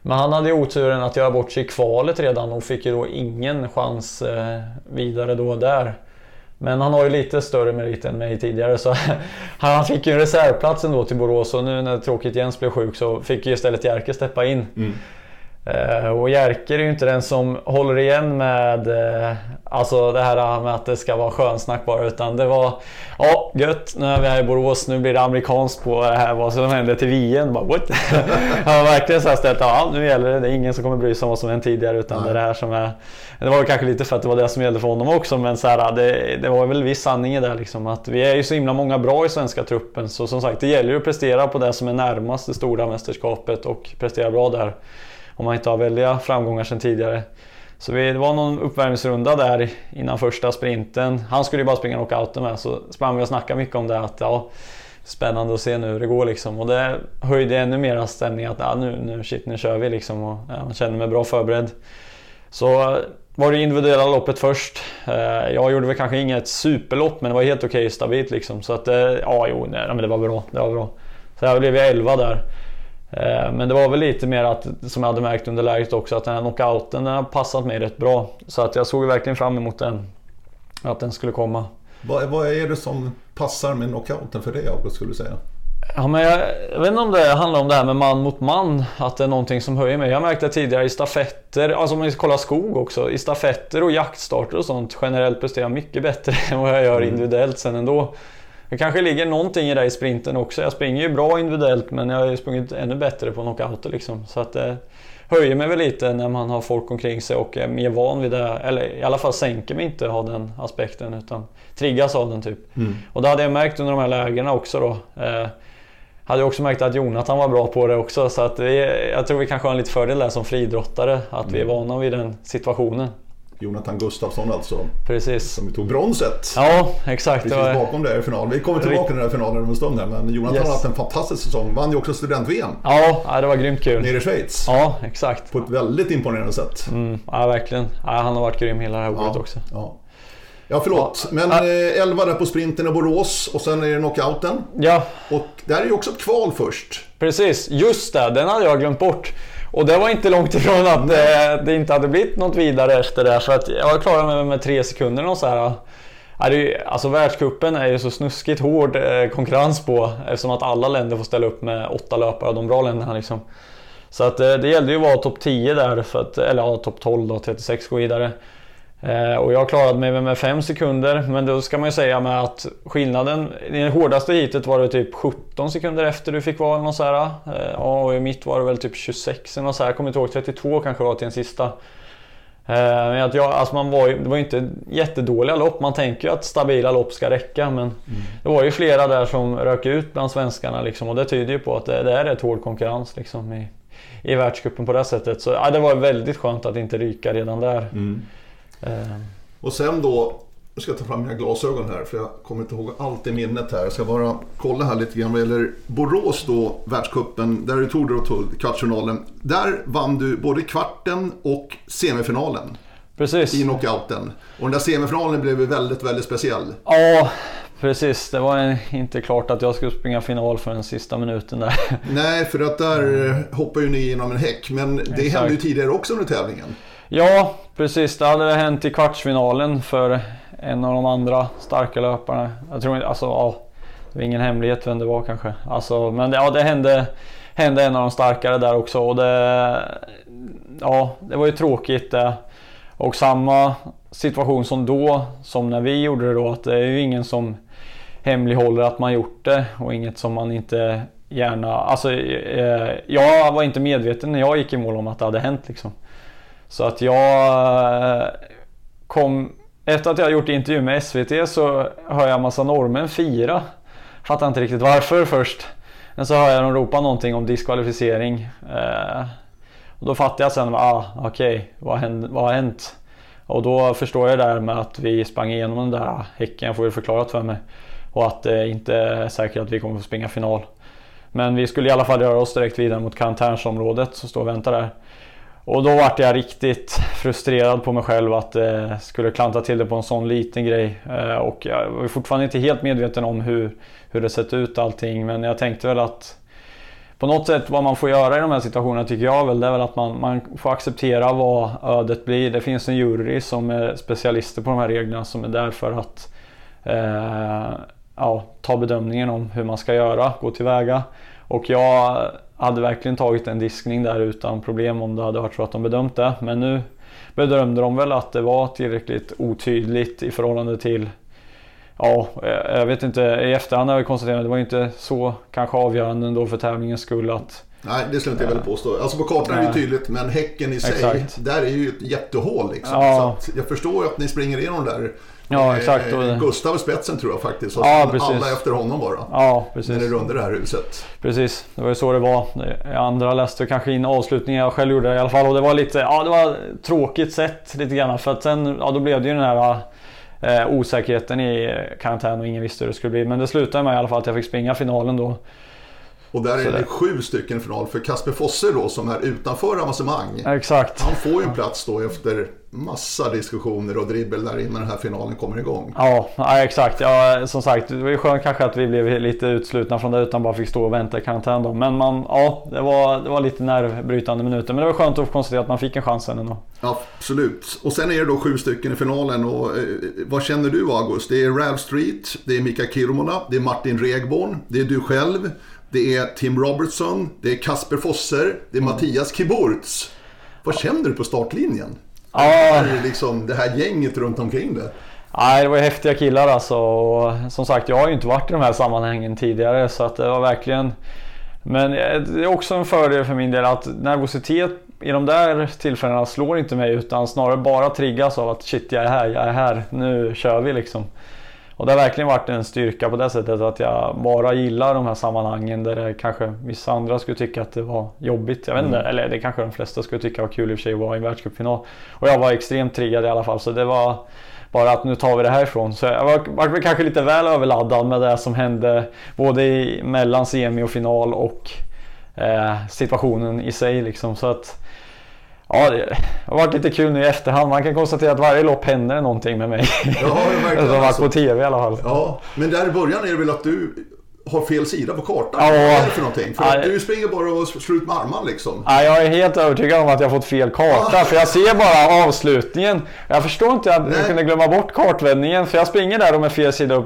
Men han hade ju oturen att göra bort sig i kvalet redan och fick ju då ingen chans eh, vidare då där. Men han har ju lite större merit än mig tidigare så han fick ju en reservplats ändå till Borås och nu när tråkigt Jens blev sjuk så fick ju istället Jerker steppa in. Mm. Uh, och Jerker är ju inte den som håller igen med uh, alltså det här med att det ska vara skönsnack bara utan det var ja gött nu är vi här i Borås nu blir det amerikanskt på det här vad som hände till VM. Bara, what? Han var verkligen så här ställt ja nu gäller det, det är ingen som kommer bry sig om vad som hänt tidigare utan Nej. det är det här som är det var kanske lite för att det var det som gällde för honom också men så här, det, det var väl viss sanning i det liksom att vi är ju så himla många bra i svenska truppen så som sagt det gäller ju att prestera på det som är närmast det stora mästerskapet och prestera bra där om man inte har väldiga framgångar sedan tidigare. Så det var någon uppvärmningsrunda där innan första sprinten. Han skulle ju bara springa knockouten med så sprang vi och snackade mycket om det att ja, spännande att se nu hur det går liksom. Och det höjde ännu mer stämningen att ja, nu, nu, shit, nu kör vi liksom. Och ja, man känner mig bra förberedd. Så var det individuella loppet först. Eh, jag gjorde väl kanske inget superlopp men det var helt okej okay, stabilt liksom. Så att eh, ja, jo, nej, men det var bra. Det var bra. Så jag blev 11 där. Eh, men det var väl lite mer att, som jag hade märkt under läget också, att den här knockouten den har passat mig rätt bra. Så att jag såg verkligen fram emot den. Att den skulle komma. Vad, vad är det som passar med knockouten för dig August, skulle du säga? Ja, men jag, jag, vet inte om det handlar om det här med man mot man, att det är någonting som höjer mig. Jag märkte tidigare i stafetter, alltså om vi kollar skog också, i stafetter och jaktstarter och sånt generellt presterar jag mycket bättre än vad jag gör mm. individuellt sen ändå. Det kanske ligger någonting i det i sprinten också. Jag springer ju bra individuellt men jag har ju sprungit ännu bättre på knockouter liksom. Så att det höjer mig väl lite när man har folk omkring sig och är mer van vid det. Eller i alla fall sänker mig inte av den aspekten utan triggas av den typ. Mm. Och det hade jag märkt under de här lägena också då. Eh, hade jag också märkt att Jonathan var bra på det också så att vi, jag tror vi kanske har en lite fördel där som friidrottare. Att mm. vi är mm. vana vid den situationen. Jonathan Gustafsson alltså. Precis. Som tog bronset. Ja, exakt. Precis var... bakom det i finalen. Vi kommer tillbaka till den här finalen om en stund här. Men Jonathan yes. har haft en fantastisk säsong. Vann ju också student-VM. Ja, det var grymt kul. Nere i Schweiz. Ja, exakt. På ett väldigt imponerande sätt. Mm, ja, verkligen. Ja, han har varit grym hela det här året ja, också. Ja. Ja, förlåt. Ja. Men eh, 11 där på sprinten i Borås och sen är det knockouten. Ja. Och där är ju också ett kval först. Precis, just det. Den hade jag glömt bort. Och det var inte långt ifrån att det, det inte hade blivit något vidare efter det. För att jag klarade mig med tre sekunder och så här. Alltså världskuppen är ju så snuskigt hård eh, konkurrens på eftersom att alla länder får ställa upp med åtta löpare av de bra länderna. Liksom. Så att det, det gällde ju att vara topp 10 där, för att, eller ja, topp 12 då, 36 gå vidare. Eh, och jag klarade mig med 5 sekunder, men då ska man ju säga med att skillnaden i det hårdaste hitet var det typ 17 sekunder efter du fick vara någon så här. Eh, och i mitt var det väl typ 26 eller något så här. Jag kommer inte ihåg, 32 kanske var till den sista. Eh, men att jag, alltså man var ju, det var ju inte jättedåliga lopp. Man tänker ju att stabila lopp ska räcka men mm. det var ju flera där som rök ut bland svenskarna liksom, och det tyder ju på att det, det är rätt hård konkurrens liksom, i, i världscupen på det sättet. Så ja, det var väldigt skönt att inte ryka redan där. Mm. Eh. Och sen då, nu ska jag ta fram mina glasögon här för jag kommer inte ihåg allt i minnet här. Jag ska bara kolla här lite grann vad gäller Borås då, världscupen, där du tog då kvartsfinalen. Där vann du både kvarten och semifinalen. Precis. I knockouten. Och den där semifinalen blev väldigt, väldigt speciell. Ja, precis. Det var inte klart att jag skulle springa final för den sista minuten där. Nej, för att där hoppar ju ni genom en häck. Men det Exakt. hände ju tidigare också under tävlingen. Ja, precis. Det hade hänt i kvartsfinalen för en av de andra starka löparna. Jag tror inte, alltså ja, det var ingen hemlighet vem det var kanske. Alltså, men ja, det hände, hände en av de starkare där också och det, ja, det var ju tråkigt det. Och samma situation som då, som när vi gjorde det då, att det är ju ingen som hemlighåller att man gjort det och inget som man inte gärna, alltså eh, jag var inte medveten när jag gick i mål om att det hade hänt liksom. Så att jag eh, kom, efter att jag gjort intervju med SVT så hör jag massa norrmän fira. Fattar inte riktigt varför först. Men så hör jag dem ropa någonting om diskvalificering. Eh, och då fattar jag sen, ah, okej, okay, vad, vad har hänt? Och då förstår jag det där med att vi sprang igenom den där häcken, jag får det förklarat för mig. Och att det inte är säkert att vi kommer få springa final. Men vi skulle i alla fall röra oss direkt vidare mot karantänsområdet som står och väntar där. Och då vart jag riktigt frustrerad på mig själv att eh, skulle klanta till det på en sån liten grej. Eh, och jag var fortfarande inte helt medveten om hur, hur det sett ut allting. Men jag tänkte väl att på något sätt vad man får göra i de här situationerna tycker jag väl, det är väl att man, man får acceptera vad ödet blir. Det finns en jury som är specialister på de här reglerna som är där för att eh, ja, ta bedömningen om hur man ska göra, gå tillväga. Och jag hade verkligen tagit en diskning där utan problem om det hade varit så att de bedömt det. Men nu bedömde de väl att det var tillräckligt otydligt i förhållande till Ja, jag vet inte. I efterhand har jag konstaterat att det var inte så kanske avgörande ändå för tävlingens skull att Nej, det skulle inte jag väl påstå. Alltså på kartan är det tydligt, men häcken i sig, Exakt. där är ju ett jättehål liksom. Ja. Så jag förstår ju att ni springer igenom där. Ja, exakt. Eh, Gustav i spetsen tror jag faktiskt. Ja, precis. alla efter honom bara. Ja, precis. När det rundar det här huset. Precis, det var ju så det var. Andra läste kanske in avslutningen, jag själv gjorde det i alla fall. Och det var lite, ja det var tråkigt sett lite grann. För att sen, ja då blev det ju den här eh, osäkerheten i karantän och ingen visste hur det skulle bli. Men det slutade med i alla fall att jag fick springa finalen då. Och där är det, sju stycken final för Kasper Fosse då som är utanför avancemang. Exakt. Han får ju en plats då efter massa diskussioner och dribbel där innan den här finalen kommer igång. Ja, ja exakt. Ja, som sagt, det var ju skönt kanske att vi blev lite utslutna från det utan bara fick stå och vänta i karantän då. Men man, ja, det var, det var lite nervbrytande minuter. Men det var skönt att konstatera att man fick en chans ändå. Absolut. Och sen är det då sju stycken i finalen. Och, eh, vad känner du August? Det är Ralph Street, det är Mika Kirmona, det är Martin Regborn, det är du själv. Det är Tim Robertson, det är Kasper Fosser, det är mm. Mattias Kiburtz. Vad känner du på startlinjen? Ja. Det, liksom, det här gänget runt omkring det. Nej, det var häftiga killar alltså. Och som sagt, jag har ju inte varit i de här sammanhangen tidigare så att det var verkligen... Men det är också en fördel för min del att nervositet i de där tillfällena slår inte mig utan snarare bara triggas av att shit, jag är här, jag är här, nu kör vi liksom. Och det har verkligen varit en styrka på det sättet att jag bara gillar de här sammanhangen där det kanske vissa andra skulle tycka att det var jobbigt. Jag vet inte, mm. eller det kanske de flesta skulle tycka var kul i och för sig att vara i en världscupfinal. Och jag var extremt triggad i alla fall så det var bara att nu tar vi det härifrån. Så jag var, var kanske lite väl överladdad med det som hände både i, mellan semi och final och eh, situationen i sig liksom. Så att Ja, det har varit lite kul nu i efterhand. Man kan konstatera att varje lopp händer någonting med mig. Ja, verkligen. Som varit på TV i alla fall. Ja, men där i början är det väl att du har fel sida på kartan. Ja, Vad är det för någonting? För ja, du springer bara och slår ut med armarna liksom. Ja, jag är helt övertygad om att jag fått fel karta. För jag ser bara avslutningen. Jag förstår inte att jag kunde glömma bort kartvändningen. För jag springer där och med fel sida upp.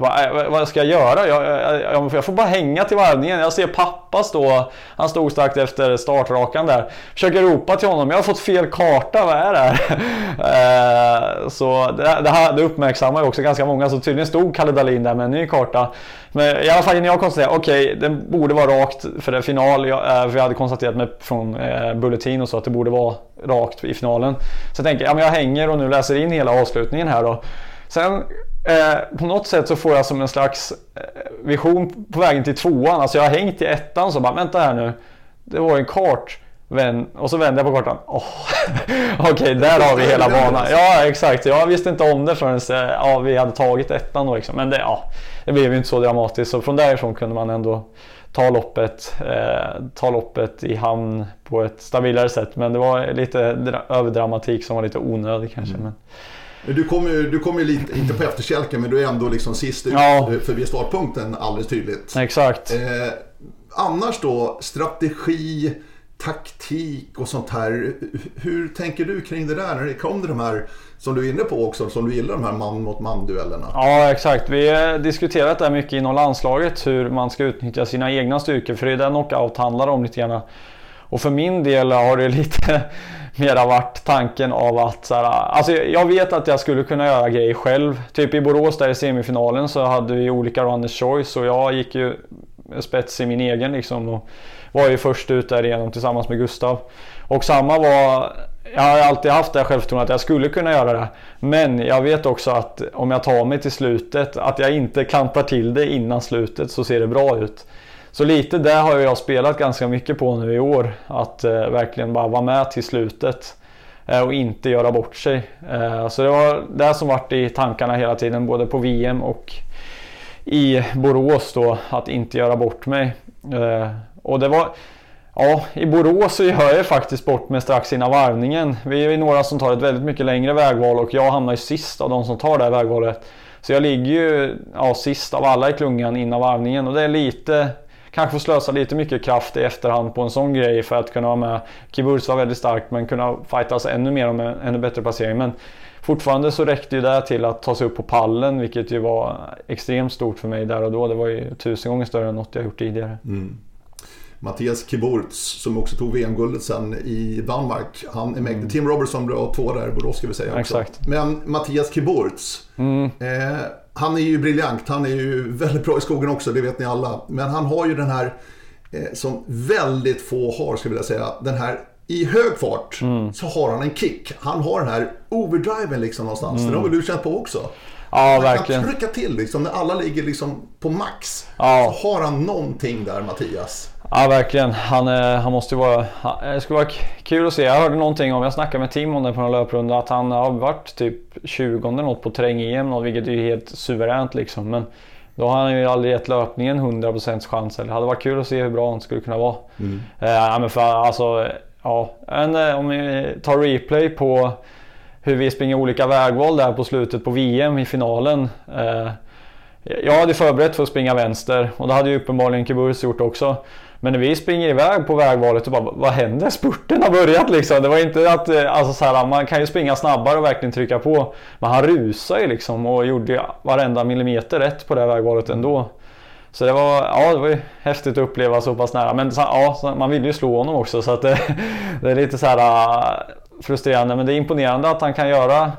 Vad ska jag göra? Jag, jag, jag, får bara hänga till varvningen. Jag ser pappa stå. Han stod strax efter startrakan där. Försöker ropa till honom. Jag har fått fel karta. Vad är det här? Eh, så det, det, här, det uppmärksammar ju också ganska många. Så tydligen stod Kalle Dahlin där med en ny karta. Men i alla fall när jag konstaterade, okej, okay, den borde vara rakt för det är final. Jag, eh, för jag hade konstaterat med, från eh, Bulletin och så att det borde vara rakt i finalen. Så jag tänker, ja men jag hänger och nu läser in hela avslutningen här då. Sen eh, på något sätt så får jag som en slags eh, vision på vägen till tvåan. Alltså jag har hängt i ettan så bara, vänta här nu. Det var ju en kart. Vän, och så vänder jag på kartan. Oh. Okej, okay, där har vi hela banan. Ja, exakt. Jag visste inte om det förrän eh, ja, vi hade tagit ettan då. Liksom. Men det, ja, det blev ju inte så dramatiskt. Så från därifrån kunde man ändå ta loppet, eh, ta loppet i hamn på ett stabilare sätt. Men det var lite överdramatik som var lite onödig kanske. Mm. Men... Du kommer ju, du kom ju lite, inte på efterkälken, men du är ändå liksom sist ut ja. förbi startpunkten alldeles tydligt. Exakt. Eh, annars då, strategi, taktik och sånt här. Hur tänker du kring det där när det kommer de här som du är inne på också, som du gillar de här man mot man duellerna. Ja exakt, vi har diskuterat det här mycket inom landslaget hur man ska utnyttja sina egna styrkor för det är det knockout handlar om lite grann. Och för min del har det lite mera varit tanken av att så här, alltså jag vet att jag skulle kunna göra grejer själv. Typ i Borås där i semifinalen så hade vi olika runners choice och jag gick ju spets i min egen liksom. Och var ju först ut därigenom tillsammans med Gustav. Och samma var, jag har alltid haft det självförtroendet att jag skulle kunna göra det. Men jag vet också att om jag tar mig till slutet, att jag inte kantar till det innan slutet så ser det bra ut. Så lite där har jag spelat ganska mycket på nu i år. Att eh, verkligen bara vara med till slutet. Eh, och inte göra bort sig. Eh, så det var det som varit i tankarna hela tiden både på VM och i Borås då. Att inte göra bort mig. Eh, och det var... Ja, i Borås så gör jag faktiskt bort mig strax innan varvningen. Vi är några som tar ett väldigt mycket längre vägval och jag hamnar ju sist av de som tar det här vägvalet. Så jag ligger ju ja, sist av alla i klungan innan varvningen och det är lite kanske får slösa lite mycket kraft i efterhand på en sån grej för att kunna vara med. Kiburs var väldigt starkt men kunna fightas ännu mer om en ännu bättre placering. Men fortfarande så räckte ju det till att ta sig upp på pallen vilket ju var extremt stort för mig där och då. Det var ju tusen gånger större än något jag gjort tidigare. Mm. Mattias Kiburz som också tog VM-guldet sen i Danmark. Han är med. Mm. Tim Robertson blev två där i Borås ska vi säga också. Exakt. Men Mattias Kiburz. Mm. Eh, han är ju briljant. Han är ju väldigt bra i skogen också, det vet ni alla. Men han har ju den här, eh, som väldigt få har, skulle jag vilja säga, den här i hög fart mm. så har han en kick. Han har den här overdriven liksom någonstans. Mm. Den har väl du känt på också? Ja, han verkligen. kan trycka till liksom när alla ligger liksom på max. Ja. Så har han någonting där Mattias. Ja verkligen. Han, han måste vara... Det skulle vara kul att se. Jag hörde någonting om, jag snackade med Tim om det på någon löprunda, att han har varit typ 20 något på terräng-EM, vilket är helt suveränt liksom. Men då har han ju aldrig gett löpningen 100% chans. Det hade varit kul att se hur bra han skulle kunna vara. Mm. Eh, men för, alltså, ja, en, eh, om vi tar replay på hur vi springer olika vägval där på slutet på VM i finalen. Eh, jag hade förberett för att springa vänster och det hade ju uppenbarligen Kiburs gjort också. Men när vi springer iväg på vägvalet och bara, vad händer? Spurten har börjat liksom. Det var inte att, eh, alltså så här, man kan ju springa snabbare och verkligen trycka på. Men han rusade ju liksom och gjorde varenda millimeter rätt på det vägvalet ändå. Så det var, ja, det var ju häftigt att uppleva så pass nära. Men ja, man vill ju slå honom också så att det, det är lite så här eh, frustrerande. Men det är imponerande att han kan göra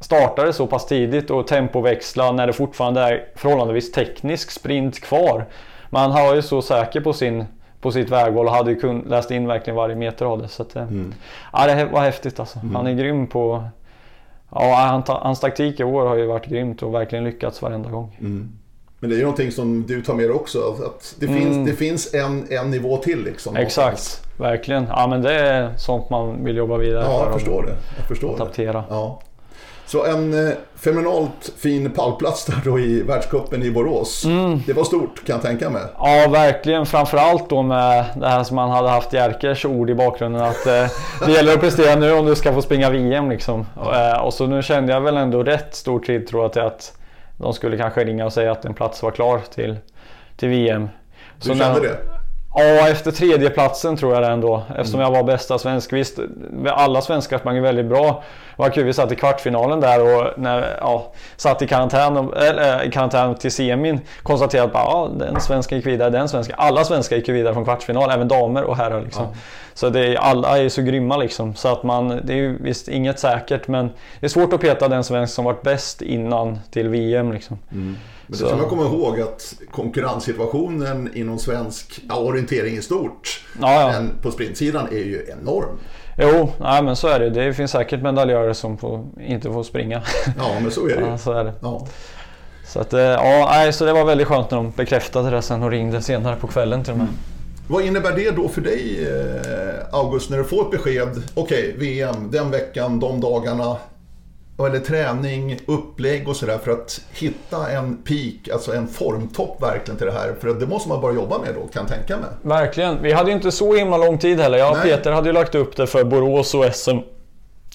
startade så pass tidigt och tempoväxla när det fortfarande är förhållandevis teknisk sprint kvar. Men han var ju så säker på sin på sitt vägval och hade ju läst in verkligen varje meter av det. Så att, eh, mm. ja, det var häftigt alltså. Mm. Han är grym på... Ja, han, hans taktik i år har ju varit grymt och verkligen lyckats varenda gång. Mm. Men det är ju någonting som du tar med dig också. Att det, finns, mm. det finns en, en nivå till liksom. Exakt, verkligen. Ja men det är sånt man vill jobba vidare ja, jag förstår det. Jag förstår det. Ja. Så en eh, fenomenalt fin pallplats där då i världscupen i Borås. Mm. Det var stort kan jag tänka mig. Ja, verkligen. Framförallt då med det här som man hade haft Jerkers ord i bakgrunden. Att eh, det gäller att prestera nu om du ska få springa VM liksom. Ja. Eh, och så nu kände jag väl ändå rätt stor tilltro till att de skulle kanske ringa och säga att en plats var klar till, till VM. Du så kände när, det? Ja, efter tredjeplatsen tror jag det ändå. Eftersom mm. jag var bästa svensk. Visst, alla svenskar sprang ju väldigt bra. Det var kul, vi satt i kvartsfinalen där och när, ja, satt i karantän, eller, i karantän till semin. Konstaterade att ja, den svensken gick vidare, den svensken. Alla svenskar gick vidare från kvartsfinal, även damer och herrar. Liksom. Ja. Så det är, alla är så grymma liksom. Så att man, det är ju visst inget säkert men det är svårt att peta den svensk som varit bäst innan till VM. Liksom. Mm. Men det ska man komma ihåg att konkurrenssituationen inom svensk ja, orientering i stort, ja, ja. men på sprintsidan är ju enorm. Jo, nej, men så är det. Det finns säkert medaljörer som får, inte får springa. Ja, men så är det ja, så är det. Ja. Så, att, eh, ja, nej, så det var väldigt skönt när de bekräftade det sen och ringde senare på kvällen till och med. Mm. Vad innebär det då för dig eh, August när du får ett besked? Okej, okay, VM den veckan, de dagarna eller träning, upplägg och sådär för att hitta en peak, alltså en formtopp verkligen till det här. För det måste man börja jobba med då, kan jag tänka mig. Verkligen. Vi hade ju inte så himla lång tid heller. Jag och Nej. Peter hade ju lagt upp det för Borås och SM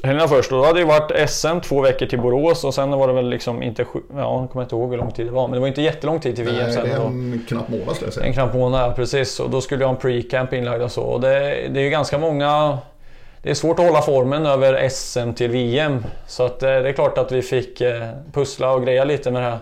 helgerna först. Då hade det varit SM två veckor till Borås och sen var det väl liksom inte... Ja, jag kommer inte ihåg hur lång tid det var. Men det var inte jättelång tid till VM Nej, sen. En då. knapp månad skulle jag säga. En knapp månad, ja, precis. Och då skulle jag ha en pre-camp inlagd och så. Och det, det är ju ganska många det är svårt att hålla formen över SM till VM. Så att eh, det är klart att vi fick eh, pussla och greja lite med det här.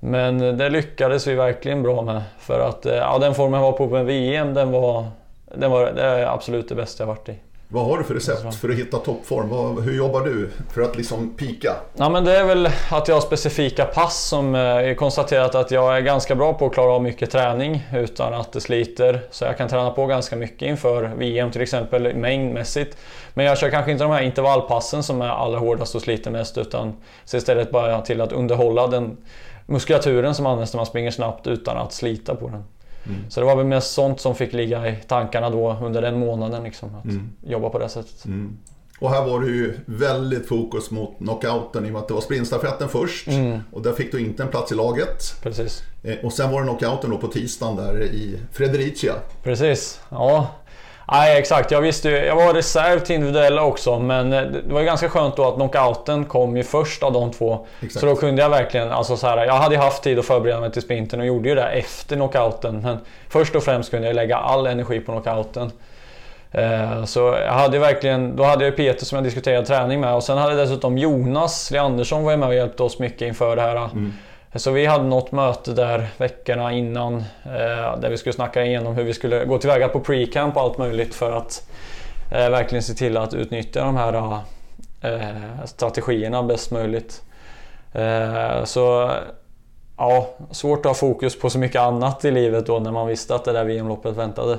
Men eh, det lyckades vi verkligen bra med. För att ja, den formen jag var på med VM, den var, den var det är absolut det bästa jag varit i. Vad har du för recept för att hitta toppform? Vad, hur jobbar du för att liksom pika? Ja, men det är väl att jag har specifika pass som är konstaterat att jag är ganska bra på att klara av mycket träning utan att det sliter. Så jag kan träna på ganska mycket inför VM till exempel mängdmässigt. Men jag kör kanske inte de här intervallpassen som är allra hårdast och sliter mest utan ser istället bara till att underhålla den muskulaturen som används när man springer snabbt utan att slita på den. Mm. Så det var väl mest sånt som fick ligga i tankarna då under den månaden. Liksom, att mm. jobba på det sättet. Mm. Och här var det ju väldigt fokus mot knockouten i och med att det var sprintstafetten först. Mm. Och där fick du inte en plats i laget. Precis. Eh, och sen var det knockouten då på tisdagen där i Fredericia. Precis, ja. Nej exakt, jag visste ju, jag var reserv till individuella också men eh, det var ju ganska skönt då att knockouten kom ju först av de två. Exakt. Så då kunde jag verkligen, alltså så här, jag hade ju haft tid att förbereda mig till sprinten och gjorde ju det efter knockouten. Men först och främst kunde jag lägga all energi på knockouten. Eh, så jag hade verkligen, då hade jag Peter som jag diskuterade träning med och sen hade dessutom Jonas Leandersson var med och hjälpte oss mycket inför det här. Mm. Så vi hade något möte där veckorna innan eh, där vi skulle snacka igenom hur vi skulle gå tillväga på pre-camp och allt möjligt för att eh, verkligen se till att utnyttja de här eh, strategierna bäst möjligt. Eh, så ja, svårt att ha fokus på så mycket annat i livet då när man visste att det där VM-loppet väntade.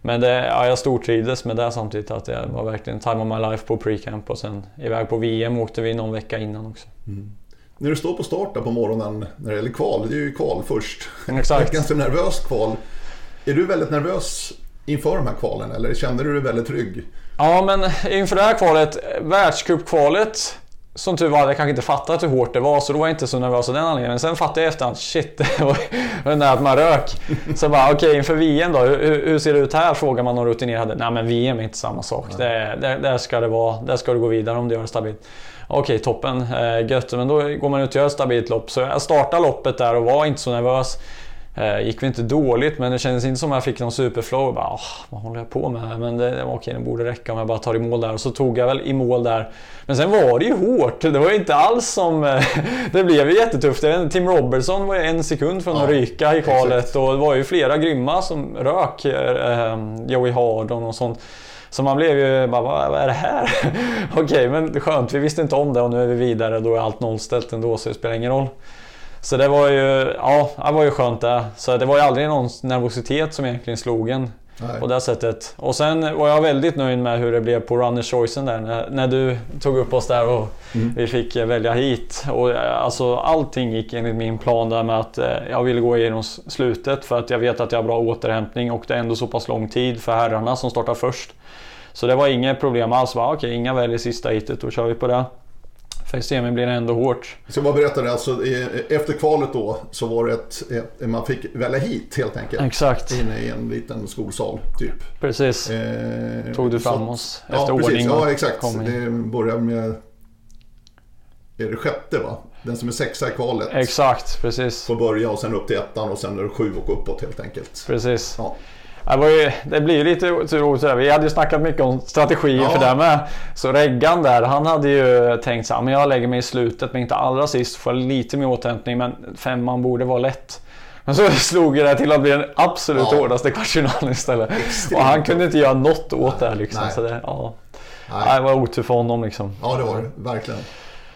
Men det, ja, jag stortrivdes med det samtidigt att det var verkligen time of my life på pre-camp och sen iväg på VM åkte vi någon vecka innan också. Mm. När du står på start på morgonen när det gäller kval, det är ju kval först. Exakt. Ett ganska nervöst kval. Är du väldigt nervös inför de här kvalen eller kände du dig väldigt trygg? Ja, men inför det här kvalet, världscupkvalet som tur var hade jag kanske inte fattat hur hårt det var så då var jag inte så nervös av den anledningen. Sen fattade jag efterhand, shit, det var nära att man rök. Så bara, okej okay, inför VM då, hur, hur, ser det ut här? Frågar man någon rutinerade. Nej men VM är inte samma sak. Det, där, där, ska det vara, där ska du gå vidare om du gör det stabilt. Okej, toppen. Eh, gött. Men då går man ut och gör ett stabilt lopp. Så jag startade loppet där och var inte så nervös. Eh, gick väl inte dåligt men det kändes inte som att jag fick någon superflow. bara, vad håller jag på med? Men det, var okej, det borde räcka om jag bara tar i mål där. Och så tog jag väl i mål där. Men sen var det ju hårt. Det var ju inte alls som... Eh, det blev ju jättetufft. Tim Robertson var en sekund från att ryka i kvalet. Och det var ju flera grymma som rök. Eh, Joey Hardon och sånt. Så man blev ju bara, vad, är det här? Okej, okay, men skönt, vi visste inte om det och nu är vi vidare. Då är allt nollställt ändå så det spelar ingen roll. Så det var ju, ja, det var ju skönt det. Så det var ju aldrig någon nervositet som egentligen slog en. Nej. På det sättet. Och sen var jag väldigt nöjd med hur det blev på Runners Choicen där. När, när du tog upp oss där och mm. vi fick välja hit. Och alltså allting gick enligt min plan där med att eh, jag ville gå igenom slutet för att jag vet att jag har bra återhämtning och det är ändå så pass lång tid för herrarna som startar först. Så det var inget problem alls. Okej, okay, inga väljer sista hitet, då kör vi på det. För semin blir det ändå hårt. Så vad berättade alltså efter kvalet då så var det ett, ett, man fick välja hit helt enkelt. Exakt. Inne i en liten skolsal typ. Precis. Eh, Tog du fram så, oss efter ja, ordning? Ja exakt. Det börjar med är det sjätte va? Den som är sexa i kvalet. Exakt, precis. Får börja och sen upp till ettan och sen är det sju och uppåt helt enkelt. Precis. Ja. Det, ju, det blir ju lite roligt sådär. Vi hade ju snackat mycket om strategier ja. för det med. Så Reggan där, han hade ju tänkt så här, men jag lägger mig i slutet men inte allra sist. Får lite mer återhämtning men femman borde vara lätt. Men så slog det till att bli den absolut ja. hårdaste kvartsfinalen istället. Extremt. Och han kunde inte göra något åt det liksom. Så det, ja. Nej. det var otur för honom liksom. Ja det var det, verkligen.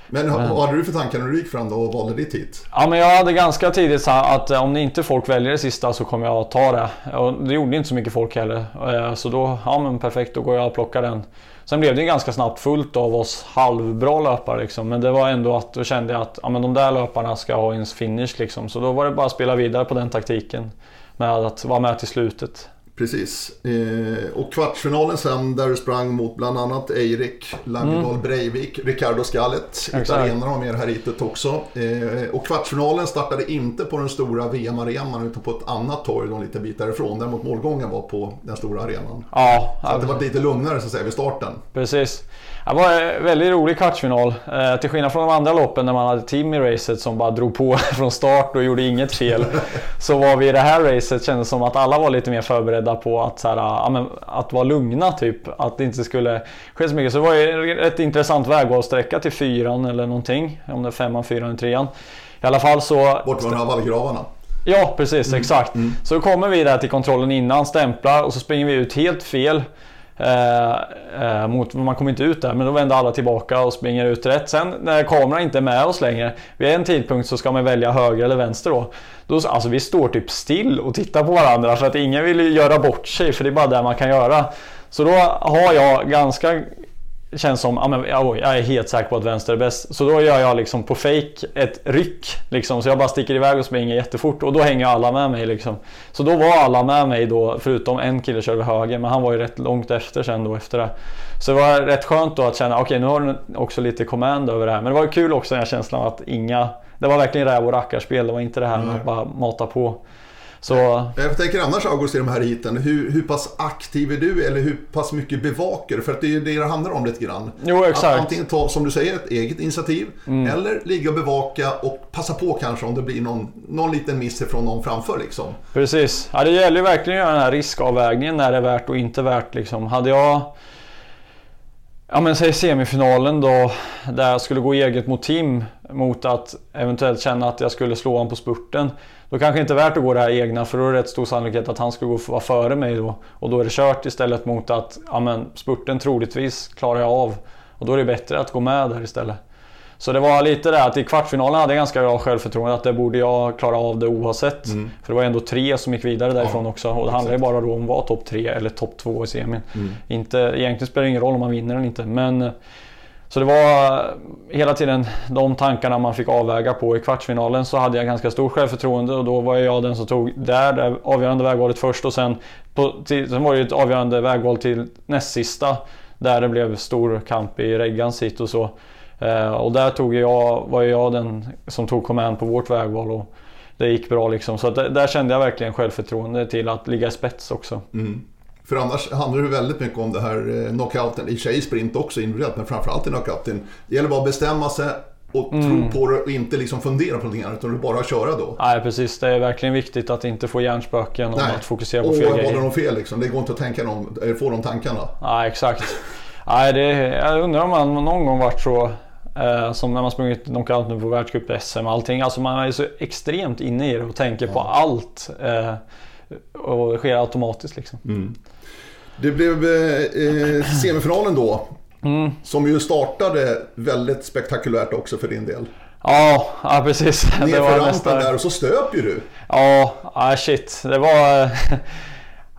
Men vad hade du för tankar när du gick fram då och valde ditt hit? Ja, men jag hade ganska tidigt sagt att eh, om inte folk väljer det sista så kommer jag att ta det. Och det gjorde inte så mycket folk heller. Eh, så då, ja men perfekt, då går jag och plockar den. Sen blev det ganska snabbt fullt av oss halvbra löpare liksom. Men det var ändå att då kände jag att ja, men de där löparna ska ha en finish liksom. Så då var det bara att spela vidare på den taktiken. Med att vara med till slutet. Precis. Eh, och kvartsfinalen sen där du sprang mot bland annat Eirik Langedal mm. Breivik, Ricardo Skallet. Italienarna har med det här ritet också. Eh, och kvartsfinalen startade inte på den stora VM-arenan utan på ett annat torg någon liten bit därifrån. Däremot målgången var på den stora arenan. Ja, så att det var lite lugnare så att säga vid starten. Precis. Det var en väldigt rolig kvartsfinal. Eh, till skillnad från de andra loppen när man hade team i racet som bara drog på från start och gjorde inget fel. så var vi i det här racet kändes som att alla var lite mer förberedda på att, så här, ja, men, att vara lugna typ. Att det inte skulle ske så mycket. Så det var ju ett intressant vägvalssträcka till fyran eller någonting. Om det är femman, fyran eller trean. I alla fall så... Bort från vallgravarna. Ja precis, mm. exakt. Mm. Så kommer vi där till kontrollen innan, stämplar och så springer vi ut helt fel. Eh, eh, mot, man kommer inte ut där, men då vänder alla tillbaka och springer ut rätt. Sen när kameran inte är med oss längre, vid en tidpunkt så ska man välja höger eller vänster då. då alltså vi står typ still och tittar på varandra för att ingen vill göra bort sig, för det är bara det man kan göra. Så då har jag ganska känns som, ja, men, jag är helt säker på att vänster är bäst. Så då gör jag liksom på fake ett ryck. Liksom, så jag bara sticker iväg och springer jättefort och då hänger alla med mig. Liksom. Så då var alla med mig då, förutom en kille körde höger, men han var ju rätt långt efter sen då efter det. Så det var rätt skönt då att känna, okej okay, nu har du också lite command över det här. Men det var kul också den här känslan att inga, det var verkligen räv och rackarspel, det var inte det här med att bara mata på. Så... Jag tänker annars August i de här heaten, hur, hur pass aktiv är du eller hur pass mycket bevakar du? För att det är det det handlar om lite grann. Jo, exakt. Att antingen ta, som du säger, ett eget initiativ mm. eller ligga och bevaka och passa på kanske om det blir någon, någon liten miss från någon framför liksom. Precis. Ja, det gäller ju verkligen att göra den här riskavvägningen när det är värt och inte värt liksom. Hade jag Ja men säg semifinalen då där jag skulle gå eget mot Tim mot att eventuellt känna att jag skulle slå honom på spurten. Då kanske det inte är värt att gå det här egna för då är det rätt stor sannolikhet att han skulle gå vara före mig då. Och då är det kört istället mot att ja, men, spurten troligtvis klarar jag av. Och då är det bättre att gå med där istället. Så det var lite det att i kvartsfinalen hade jag ganska bra självförtroende att det borde jag klara av det oavsett. Mm. För det var ändå tre som gick vidare därifrån ja, också. Och det handlar ju bara då om vara topp tre eller topp två i semin. Mm. Inte, egentligen spelar det ingen roll om man vinner eller inte. Men så det var hela tiden de tankarna man fick avväga på. I kvartsfinalen så hade jag ganska stort självförtroende och då var jag den som tog där det avgörande vägvalet först och sen, på, till, sen var det ett avgörande vägval till näst sista där det blev stor kamp i Reggans hit och så. Eh, och där tog jag, var jag den som tog command på vårt vägval och det gick bra liksom. Så där, där kände jag verkligen självförtroende till att ligga i spets också. Mm. För annars handlar det väldigt mycket om det här eh, knockouten, i sig sprint också individuellt, men framförallt i knockouten. Det gäller bara att bestämma sig och mm. tro på det och inte liksom fundera på någonting annat utan du bara köra då. Nej precis, det är verkligen viktigt att inte få hjärnspöken och att fokusera på fel grejer. Och vad fel liksom, det går inte att tänka någon, få de tankarna. Nej exakt. Nej, det, jag undrar om man någon gång varit så som när man sprungit knockout nu på världscup, SM, allting. Alltså man är så extremt inne i det och tänker på allt. Eh, och det sker automatiskt liksom. Mm. Det blev eh, eh, semifinalen då. Mm. Som ju startade väldigt spektakulärt också för din del. Ja, ja precis. Nerför rampen nästa... där och så stöp ju du. Ja, ah, shit. Det var...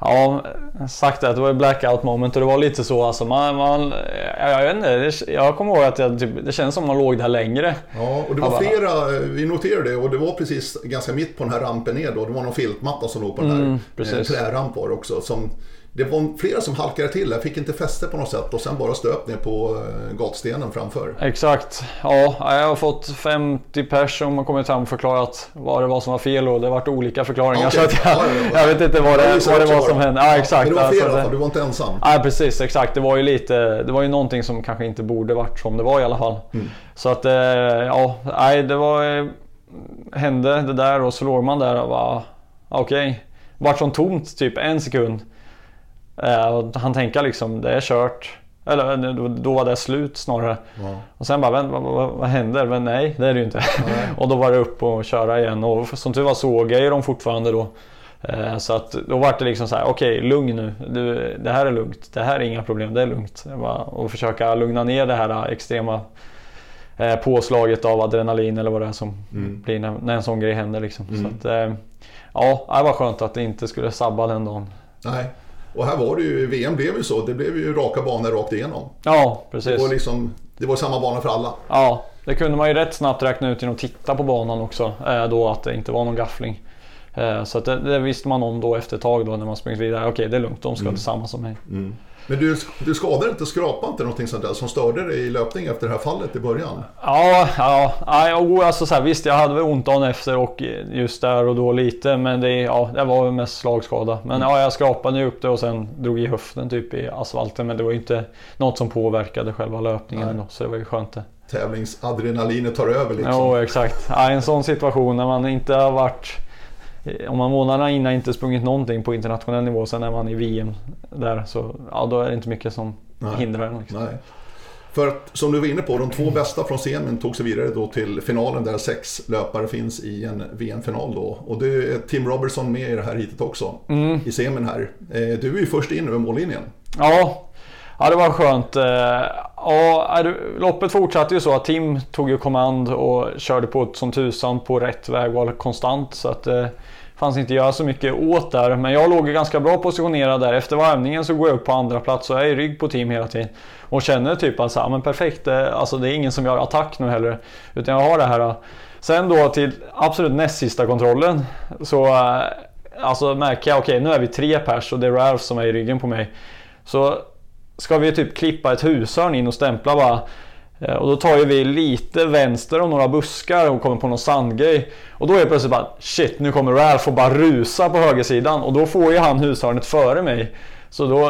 Ja, sagt det, det var blackout moment och det var lite så alltså. Man, man, jag, vet inte, jag kommer ihåg att jag, typ, det känns som man låg där längre. Ja, och det var flera, vi noterade det och det var precis ganska mitt på den här rampen ner då. Det var någon filtmatta som låg på den här mm, eh, träramp var också. Som, det var flera som halkade till, jag fick inte fäste på något sätt och sen bara stöp ner på eh, gatstenen framför. Exakt. Ja, jag har fått 50 pers som har kommit fram och förklarat vad det var som var fel och det har varit olika förklaringar. Okay. Så att jag, jag, vet inte vad det, vad det var som hände. Ja, exakt. Men det var fel alltså, det, du var inte ensam. Ja, precis. Exakt. Det var ju lite, det var ju någonting som kanske inte borde varit som det var i alla fall. Mm. Så att, eh, ja, nej, det var, eh, hände det där och så låg man där och bara, okej. Okay. Vart som tomt typ en sekund. Eh, och han tänker liksom, det är kört. Eller då var det slut snarare. Ja. Och sen bara, vad, vad, vad händer? Men nej, det är det ju inte. och då var det upp och köra igen. Och som tur var såg jag ju dem fortfarande då. Eh, så att då var det liksom så här, okej okay, lugn nu. Du, det här är lugnt. Det här är inga problem, det är lugnt. Och försöka lugna ner det här extrema eh, påslaget av adrenalin eller vad det är som mm. blir när, när, en sån grej händer. Liksom. Mm. Så att, ja, det var skönt att det inte skulle sabba den dagen. Nej. Och här var det ju, VM blev ju så, det blev ju raka banor rakt igenom. Ja, precis. Det var, liksom, det var samma bana för alla. Ja, det kunde man ju rätt snabbt räkna ut genom att titta på banan också. Eh, då att det inte var någon gaffling. Eh, så det, det, visste man om då efter ett tag då när man sprungit vidare. Okej, det är lugnt, de ska mm. till samma som mig. Mm. Men du, du skadade inte, skrapade inte någonting sånt där som störde dig i löpning efter det här fallet i början? Ja, ja, ja alltså så här, visst jag hade väl ont dagen efter och just där och då lite men det, ja, det var mest slagskada. Men ja, jag skrapade upp det och sen drog i höften typ i asfalten men det var ju inte något som påverkade själva löpningen då, så det var ju skönt det. Tävlingsadrenalinet tar över liksom? Jo, exakt. Ja, en sån situation när man inte har varit om man månaderna innan inte sprungit någonting på internationell nivå, sen är man i VM där så ja, då är det inte mycket som Nej. hindrar en. Liksom. Nej. För att, som du var inne på, de två bästa från semin tog sig vidare då till finalen där sex löpare finns i en VM-final då. Och det är Tim Robertson med i det här hitet också, Mm. i semin här. Eh, Du är ju först in över mållinjen. Ja, ja det var skönt. Ja, loppet fortsatte ju så att Tim tog ju kommand och körde på ett som tusan på rätt vägval konstant. Så att det fanns inte att göra så mycket åt där. Men jag låg ju ganska bra positionerad där. Efter varvningen så går jag upp på andra plats och jag är i rygg på Tim hela tiden. Och känner typ att så här, men perfekt, eh, alltså det är ingen som gör attack nu heller. Utan jag har det här. Sen då till absolut näst sista kontrollen så eh, alltså märker jag okej nu är vi tre pers och det är Ralph som är i ryggen på mig. Så ska vi typ klippa ett hushörn in och stämpla bara. Eh, och då tar ju vi lite vänster om några buskar och kommer på någon sandgrej. Och då är det plötsligt bara shit nu kommer Ralph och bara rusa på högersidan och då får ju han hushörnet före mig. Så då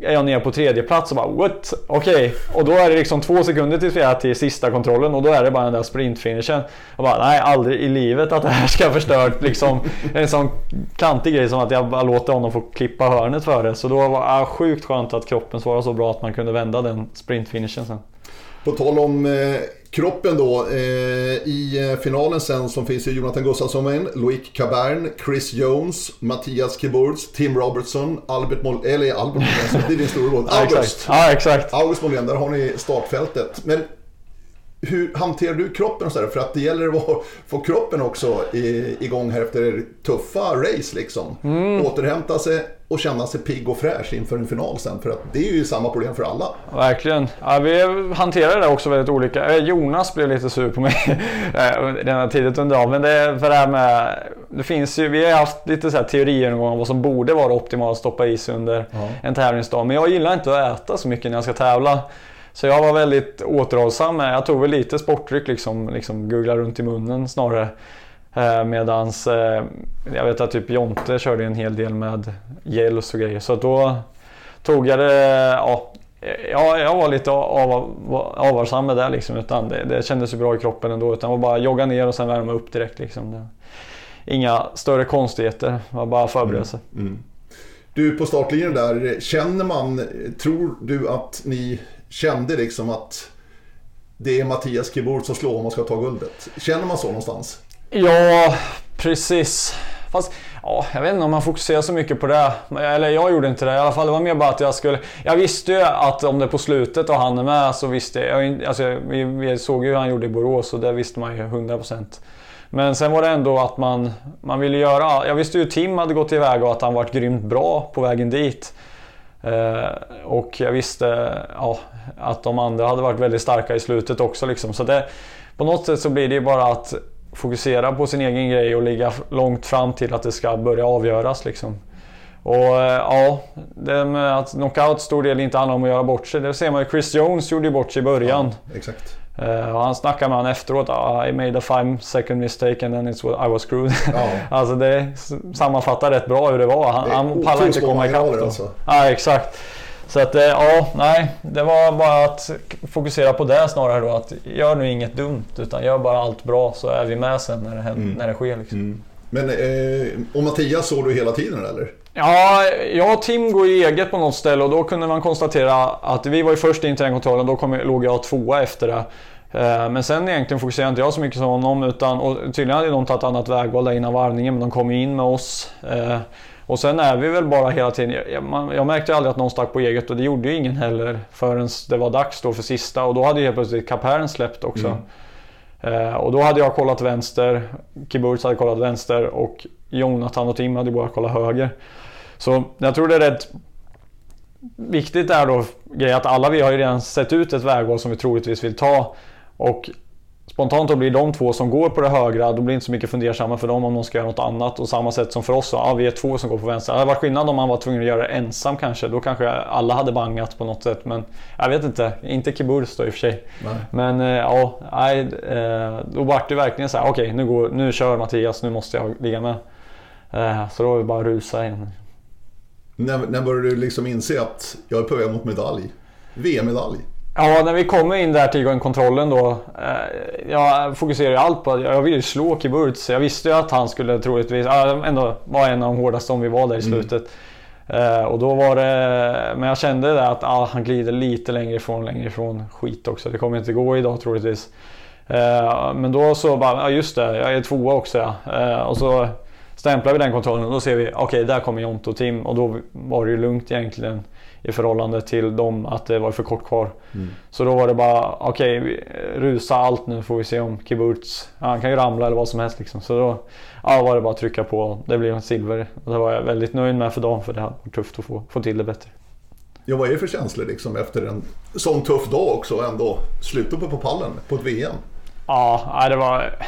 är jag nere på tredje plats och bara what? Okej. Och då är det liksom två sekunder tills vi är till sista kontrollen och då är det bara den där sprintfinishen. Och bara nej aldrig i livet att det här ska förstört liksom en sån klantig grej som att jag bara låter honom få klippa hörnet före. Så då var det sjukt skönt att kroppen svarade så bra att man kunde vända den sprintfinishen sen. På tal om eh, kroppen då. Eh, I eh, finalen sen så finns ju Jonathan Gustafsson med, Loic Cabern, Chris Jones, Mattias Kiburz, Tim Robertson, Albert Mol eller Albert Molén, det är din. Ja, August. Ja, exakt. August Molén, där har ni startfältet. Men hur hanterar du kroppen och sådär? För att det gäller att få kroppen också i, igång här efter tuffa race liksom. Mm. Återhämta sig och känna sig pigg och fräsch inför en final sen. För att det är ju samma problem för alla. Verkligen. Ja, vi hanterar det också väldigt olika. Eh, Jonas blev lite sur på mig eh, redan tidigt under dagen. Men det är för det här med... Det finns ju, vi har haft lite så här teorier någon gång om vad som borde vara optimalt att stoppa i sig under en tävlingsdag. Men jag gillar inte att äta så mycket när jag ska tävla. Så jag var väldigt återhållsam. med- Jag tog väl lite sportdryck liksom, liksom googla runt i munnen snarare. Eh, medans eh, jag vet att typ Jonte körde en hel del med gels och grejer. Så då tog jag det, ja, jag var lite av, avvarsam med det liksom. Utan det, det kändes ju bra i kroppen ändå. Utan det var bara jogga ner och sen värma upp direkt liksom. Det, inga större konstigheter, det var bara förberedelse. Mm, mm. Du på startlinjen där, känner man, tror du att ni kände liksom att det är Mattias Kibor som slår om man ska ta guldet? Känner man så någonstans? Ja, precis. Fast ja, jag vet inte om man fokuserar så mycket på det. Eller jag gjorde inte det i alla fall. Det var mer bara att jag skulle... Jag visste ju att om det på slutet och han är med så visste jag... alltså, vi, vi såg ju hur han gjorde i Borås och det visste man ju 100%. Men sen var det ändå att man, man ville göra... Jag visste ju att Tim hade gått iväg och att han varit grymt bra på vägen dit. Eh, och jag visste ja, att de andra hade varit väldigt starka i slutet också. Liksom. Så det, på något sätt så blir det ju bara att fokusera på sin egen grej och ligga långt fram till att det ska börja avgöras. Liksom. Och eh, ja, det med att knockout stor del inte handlar om att göra bort sig. Det ser man ju. Chris Jones gjorde ju bort sig i början. Exakt. Eh, och han snackade med honom efteråt. "Ah, I made a five second mistake and then it's what I was screwed. Ja. alltså det sammanfattar rätt bra hur det var. Han, Det han pallade inte komma ikapp alltså. Ja, exakt. Så att eh, ja, nej. Det var bara att fokusera på det snarare då. Att gör nu inget dumt utan gör bara allt bra så är vi med sen när det, händer, när det sker. Liksom. Men, eh, och Mattias såg du hela tiden eller? Ja, jag och Tim går ju eget på något ställe och då kunde man konstatera att vi var ju först in till den kontrollen. Då kom, låg jag tvåa efter det. Eh, Men sen egentligen fokuserade inte jag så mycket som honom utan och tydligen hade de tagit annat vägval där innan varvningen men de kom in med oss. Och sen är vi väl bara hela tiden, jag, man, jag märkte aldrig att någon stack på eget och det gjorde ju ingen heller förrän det var dags då för sista och då hade ju helt plötsligt Kapern släppt också. Eh, och då hade jag kollat vänster, Kiburz hade kollat vänster och Jonathan och Tim hade bara kollat höger. Så jag tror det är rätt viktigt där då att alla vi har ju redan sett ut ett vägval som vi troligtvis vill ta. Och spontant då blir de två som går på det högra, då blir det inte så mycket fundersamma för dem om de ska göra något annat. Och samma sätt som för oss, så, ja, vi är två som går på vänster. Det hade varit skillnad om man var tvungen att göra det ensam kanske. Då kanske alla hade bangat på något sätt. Men jag vet inte, inte Kiburz då i och för sig. Nej. Men eh, ja, nej, eh, då vart det verkligen så här, okej nu, går, nu kör Mattias, nu måste jag ligga med. Eh, Så då var det bara att rusa in. När, när började du liksom inse att jag är på väg mot medalj? VM-medalj? Ja, när vi kommer in där till kontrollen då. Eh, jag fokuserar ju allt på att jag ville ju slå Kiburz. Jag visste ju att han skulle troligtvis, ja, ändå var en av de hårdaste om vi var där i slutet. Eh, och då var det, men jag kände det att ah, han glider lite längre ifrån, längre ifrån. Skit också, det kommer inte gå idag troligtvis. Eh, men då så bara, ja just det, jag är tvåa också ja. Eh, och så stämplar vi den kontrollen och då ser vi, okej okay, där kommer Jonte och Tim och då var det ju lugnt egentligen i förhållande till dem att det var för kort kvar. Mm. Så då var det bara, okej okay, rusa allt nu får vi se om Kiburts, ja, han kan ju ramla eller vad som helst liksom. Så då ja, var det bara att trycka på, det blev en silver. Och det var jag väldigt nöjd med för dagen för det varit tufft att få, få till det bättre. Ja, vad är det för känslor liksom efter en sån tuff dag också ändå sluta uppe på pallen på ett VM? Ja, det var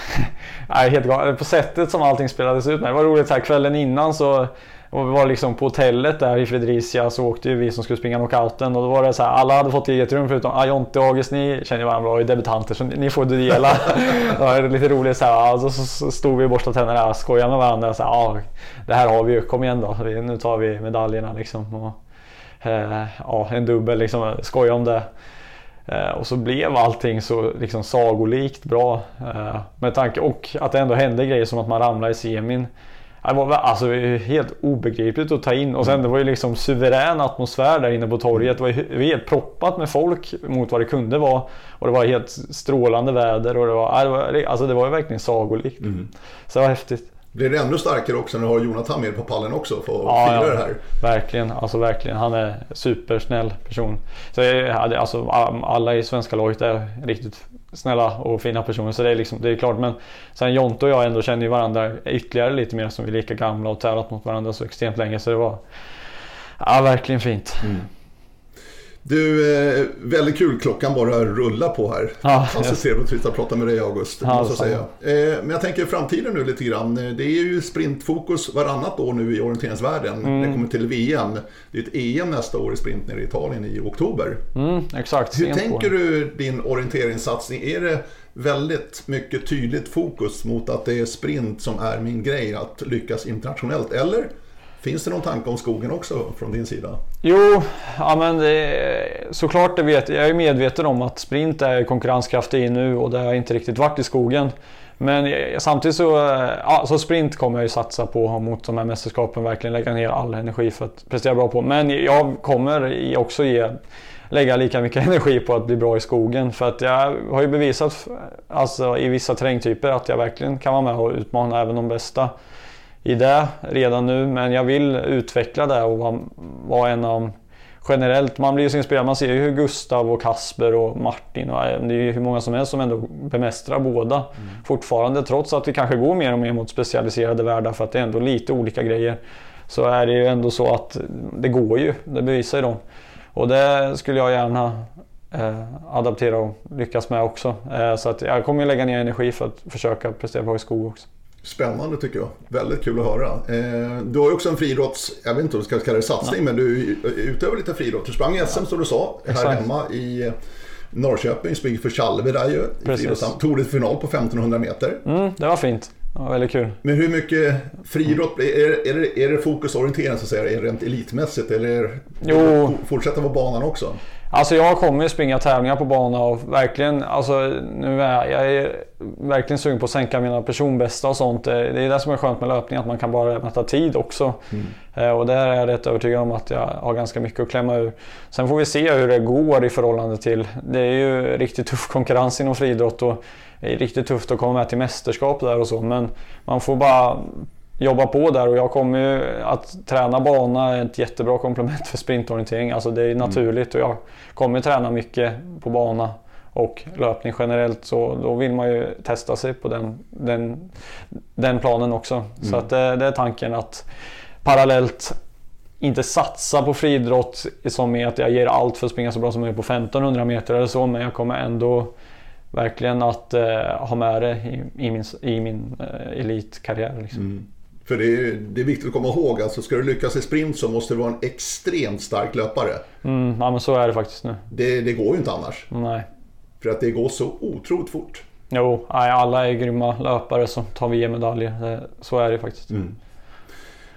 helt galet. På sättet som allting spelades ut med. Det var roligt här kvällen innan så och vi var liksom på hotellet där i Fredricia så åkte ju vi som skulle springa knockouten och då var det så här, alla hade fått eget rum förutom Ajonte och August, ni känner varandra bra, är debutanter så ni får dela. det var lite roligt så här, och så stod vi och borstade tänderna och skojade med varandra. Så här, det här har vi ju, kom igen då, nu tar vi medaljerna liksom. Och, eh, ja, en dubbel liksom, skoja om det. Eh, och så blev allting så liksom sagolikt bra. Eh, med tanke och att det ändå hände grejer som att man ramlade i semin. Det var alltså, helt obegripligt att ta in och sen det var ju liksom suverän atmosfär där inne på torget. Det var ju helt proppat med folk mot vad det kunde vara. Och det var helt strålande väder och det var, alltså det var ju verkligen sagolikt. Mm. Så det var häftigt. Blir det ännu starkare också när du har Jonathan med på pallen också för att ja, fira ja, det här? Verkligen, alltså verkligen. Han är supersnäll person. Så jag, alltså, alla i svenska laget är riktigt snälla och fina personer. Så det är, liksom, det är klart. Men sen Jonte och jag ändå känner ju varandra ytterligare lite mer som vi är lika gamla och tävlat mot varandra så extremt länge. Så det var ja, verkligen fint. Mm. Du, eh, väldigt kul. Klockan bara rullar på här. Ja, alltså trevligt att prata med dig August. Ja, måste säga. Eh, men jag tänker framtiden nu lite grann. Det är ju sprintfokus varannat år nu i orienteringsvärlden. Mm. Det kommer till VM. Det är ett EM nästa år i sprint nere i Italien i oktober. Mm, exakt. Hur tänker du din orienteringssatsning? Är det väldigt mycket tydligt fokus mot att det är sprint som är min grej att lyckas internationellt? Eller Finns det någon tanke om skogen också från din sida? Jo, ja men det, såklart det vet jag. är medveten om att sprint är konkurrenskraftig nu och det har inte riktigt varit i skogen. Men eh, samtidigt så, eh, ja, så sprint kommer jag ju satsa på mot de här mästerskapen. Verkligen lägga ner all energi för att prestera bra på. Men jag kommer också ge, lägga lika mycket energi på att bli bra i skogen. För att jag har ju bevisat alltså, i vissa terrängtyper att jag verkligen kan vara med och utmana även de bästa i det redan nu men jag vill utveckla det och vara, vara en av generellt, man blir ju så inspirerad. Man ser ju hur Gustav och Kasper och Martin och det är ju hur många som helst som ändå bemästrar båda mm. fortfarande. Trots att vi kanske går mer och mer mot specialiserade världar för att det är ändå lite olika grejer. Så är det ju ändå så att det går ju, det bevisar ju de. Och det skulle jag gärna eh, adaptera och lyckas med också. Eh, så att jag kommer lägga ner energi för att försöka prestera bra i skog också. Spännande tycker jag. Väldigt kul att höra. Eh, du har ju också en friidrotts, jag vet inte om du ska kalla det satsning, ja. men du utövar lite friidrott. Du sprang i SM som du sa, här Exakt. hemma i Norrköping. Springer för Chalve där ju. Tog dig final på 1500 meter. Mm, det var fint. Var väldigt kul. Men hur mycket friidrott, är, är, det, är det fokusorienterat så att säga, rent elitmässigt? Eller det, fortsätta på banan också? Alltså jag kommer springa tävlingar på bana och verkligen, alltså nu är jag är verkligen sugen på att sänka mina personbästa och sånt. Det är det som är skönt med löpning, att man kan bara mäta tid också. Mm. Eh, och där är jag rätt övertygad om att jag har ganska mycket att klämma ur. Sen får vi se hur det går i förhållande till, det är ju riktigt tuff konkurrens inom friidrott och det är riktigt tufft att komma med till mästerskap där och så. Men man får bara jobba på där och jag kommer ju att träna bana är ett jättebra komplement för sprintorientering. Alltså det är mm. naturligt och jag kommer träna mycket på bana och löpning generellt så då vill man ju testa sig på den, den, den planen också. Mm. Så att det, det, är tanken att parallellt inte satsa på friidrott som är att jag ger allt för att springa så bra som möjligt på 1500 meter eller så men jag kommer ändå verkligen att eh, ha med det i, i min, i min eh, elitkarriär. Liksom. Mm. För det är, det är viktigt att komma ihåg, alltså ska du lyckas i sprint så måste du vara en extremt stark löpare. Mm, ja men så är det faktiskt nu. Det, det går ju inte annars. Nej. För att det går så otroligt fort. Jo, alla är grymma löpare som tar VM-medaljer. Så är det faktiskt. Mm.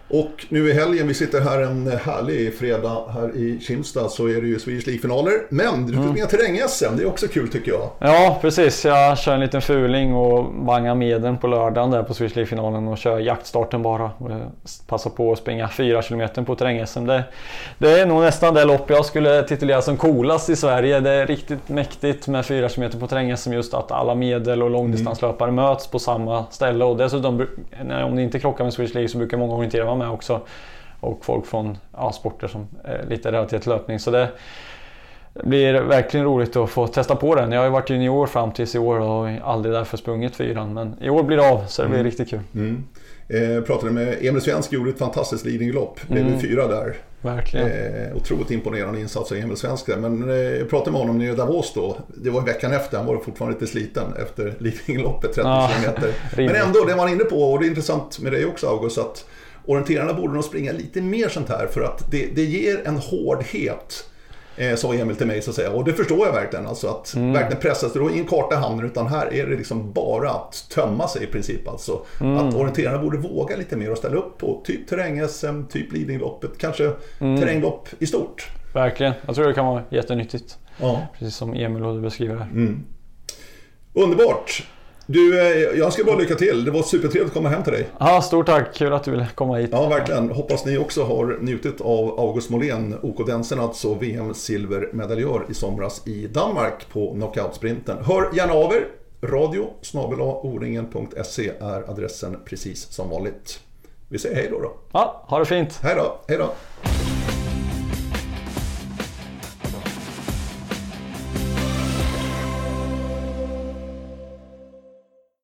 Och nu i helgen, vi sitter här en härlig fredag här i Kimstad, så är det ju Swedish League-finaler. Men du får springa terräng-SM, det är också kul tycker jag. Ja, precis. Jag kör en liten fuling och vangar medel på lördagen där på Swedish League-finalen och kör jaktstarten bara. Och passar på att springa 4 km på terräng-SM. Det, det, är nog nästan det lopp jag skulle titulera som coolast i Sverige. Det är riktigt mäktigt med 4 km på terräng-SM just att alla medel och långdistanslöpare mm. möts på samma ställe. Och dessutom, om det inte krockar med Swedish League så brukar många orientera vara med också. Och folk från ja, sporter som är lite relaterat till löpning. Så det blir verkligen roligt att få testa på den. Jag har ju varit junior fram tills i år och aldrig därför sprungit fyran. Men i år blir det av så det blir mm. riktigt kul. Mm. Eh, pratade med Emil Svensk, gjorde ett fantastiskt leadinglopp. Blev mm. fyra där. Verkligen. Eh, otroligt imponerande insats av Emil Svensk där. Men eh, jag pratade med honom nere i Davos då. Det var veckan efter, han var fortfarande lite sliten efter leadingloppet, 30 ah, km. Men ändå, det var han inne på och det är intressant med dig också August. Att orienterarna borde nog springa lite mer sånt här för att det, det ger en hårdhet. Eh, sa Emil till mig så att säga. Och det förstår jag verkligen. Alltså att mm. verkligen pressa sig. Då är en karta i handen utan här är det liksom bara att tömma sig i princip. Alltså. Mm. Att orienterarna borde våga lite mer och ställa upp på typ terräng-SM, typ Lidingloppet, kanske mm. terränglopp i stort. Verkligen. Jag tror det kan vara jättenyttigt. Ja. Precis som Emil beskriver här. Mm. Underbart! Du, eh, jag ska bara lycka till. Det var supertrevligt att komma hem till dig. Ja, stort tack. Kul att du ville komma hit. Ja, verkligen. Hoppas ni också har njutit av August Molén, OK Densen alltså, VM silvermedaljör i somras i Danmark på knockout-sprinten. Hör gärna av er. Radio oringen.se är adressen precis som vanligt. Vi säger hej då. då. Ja, ha det fint. Hej då. Hej då.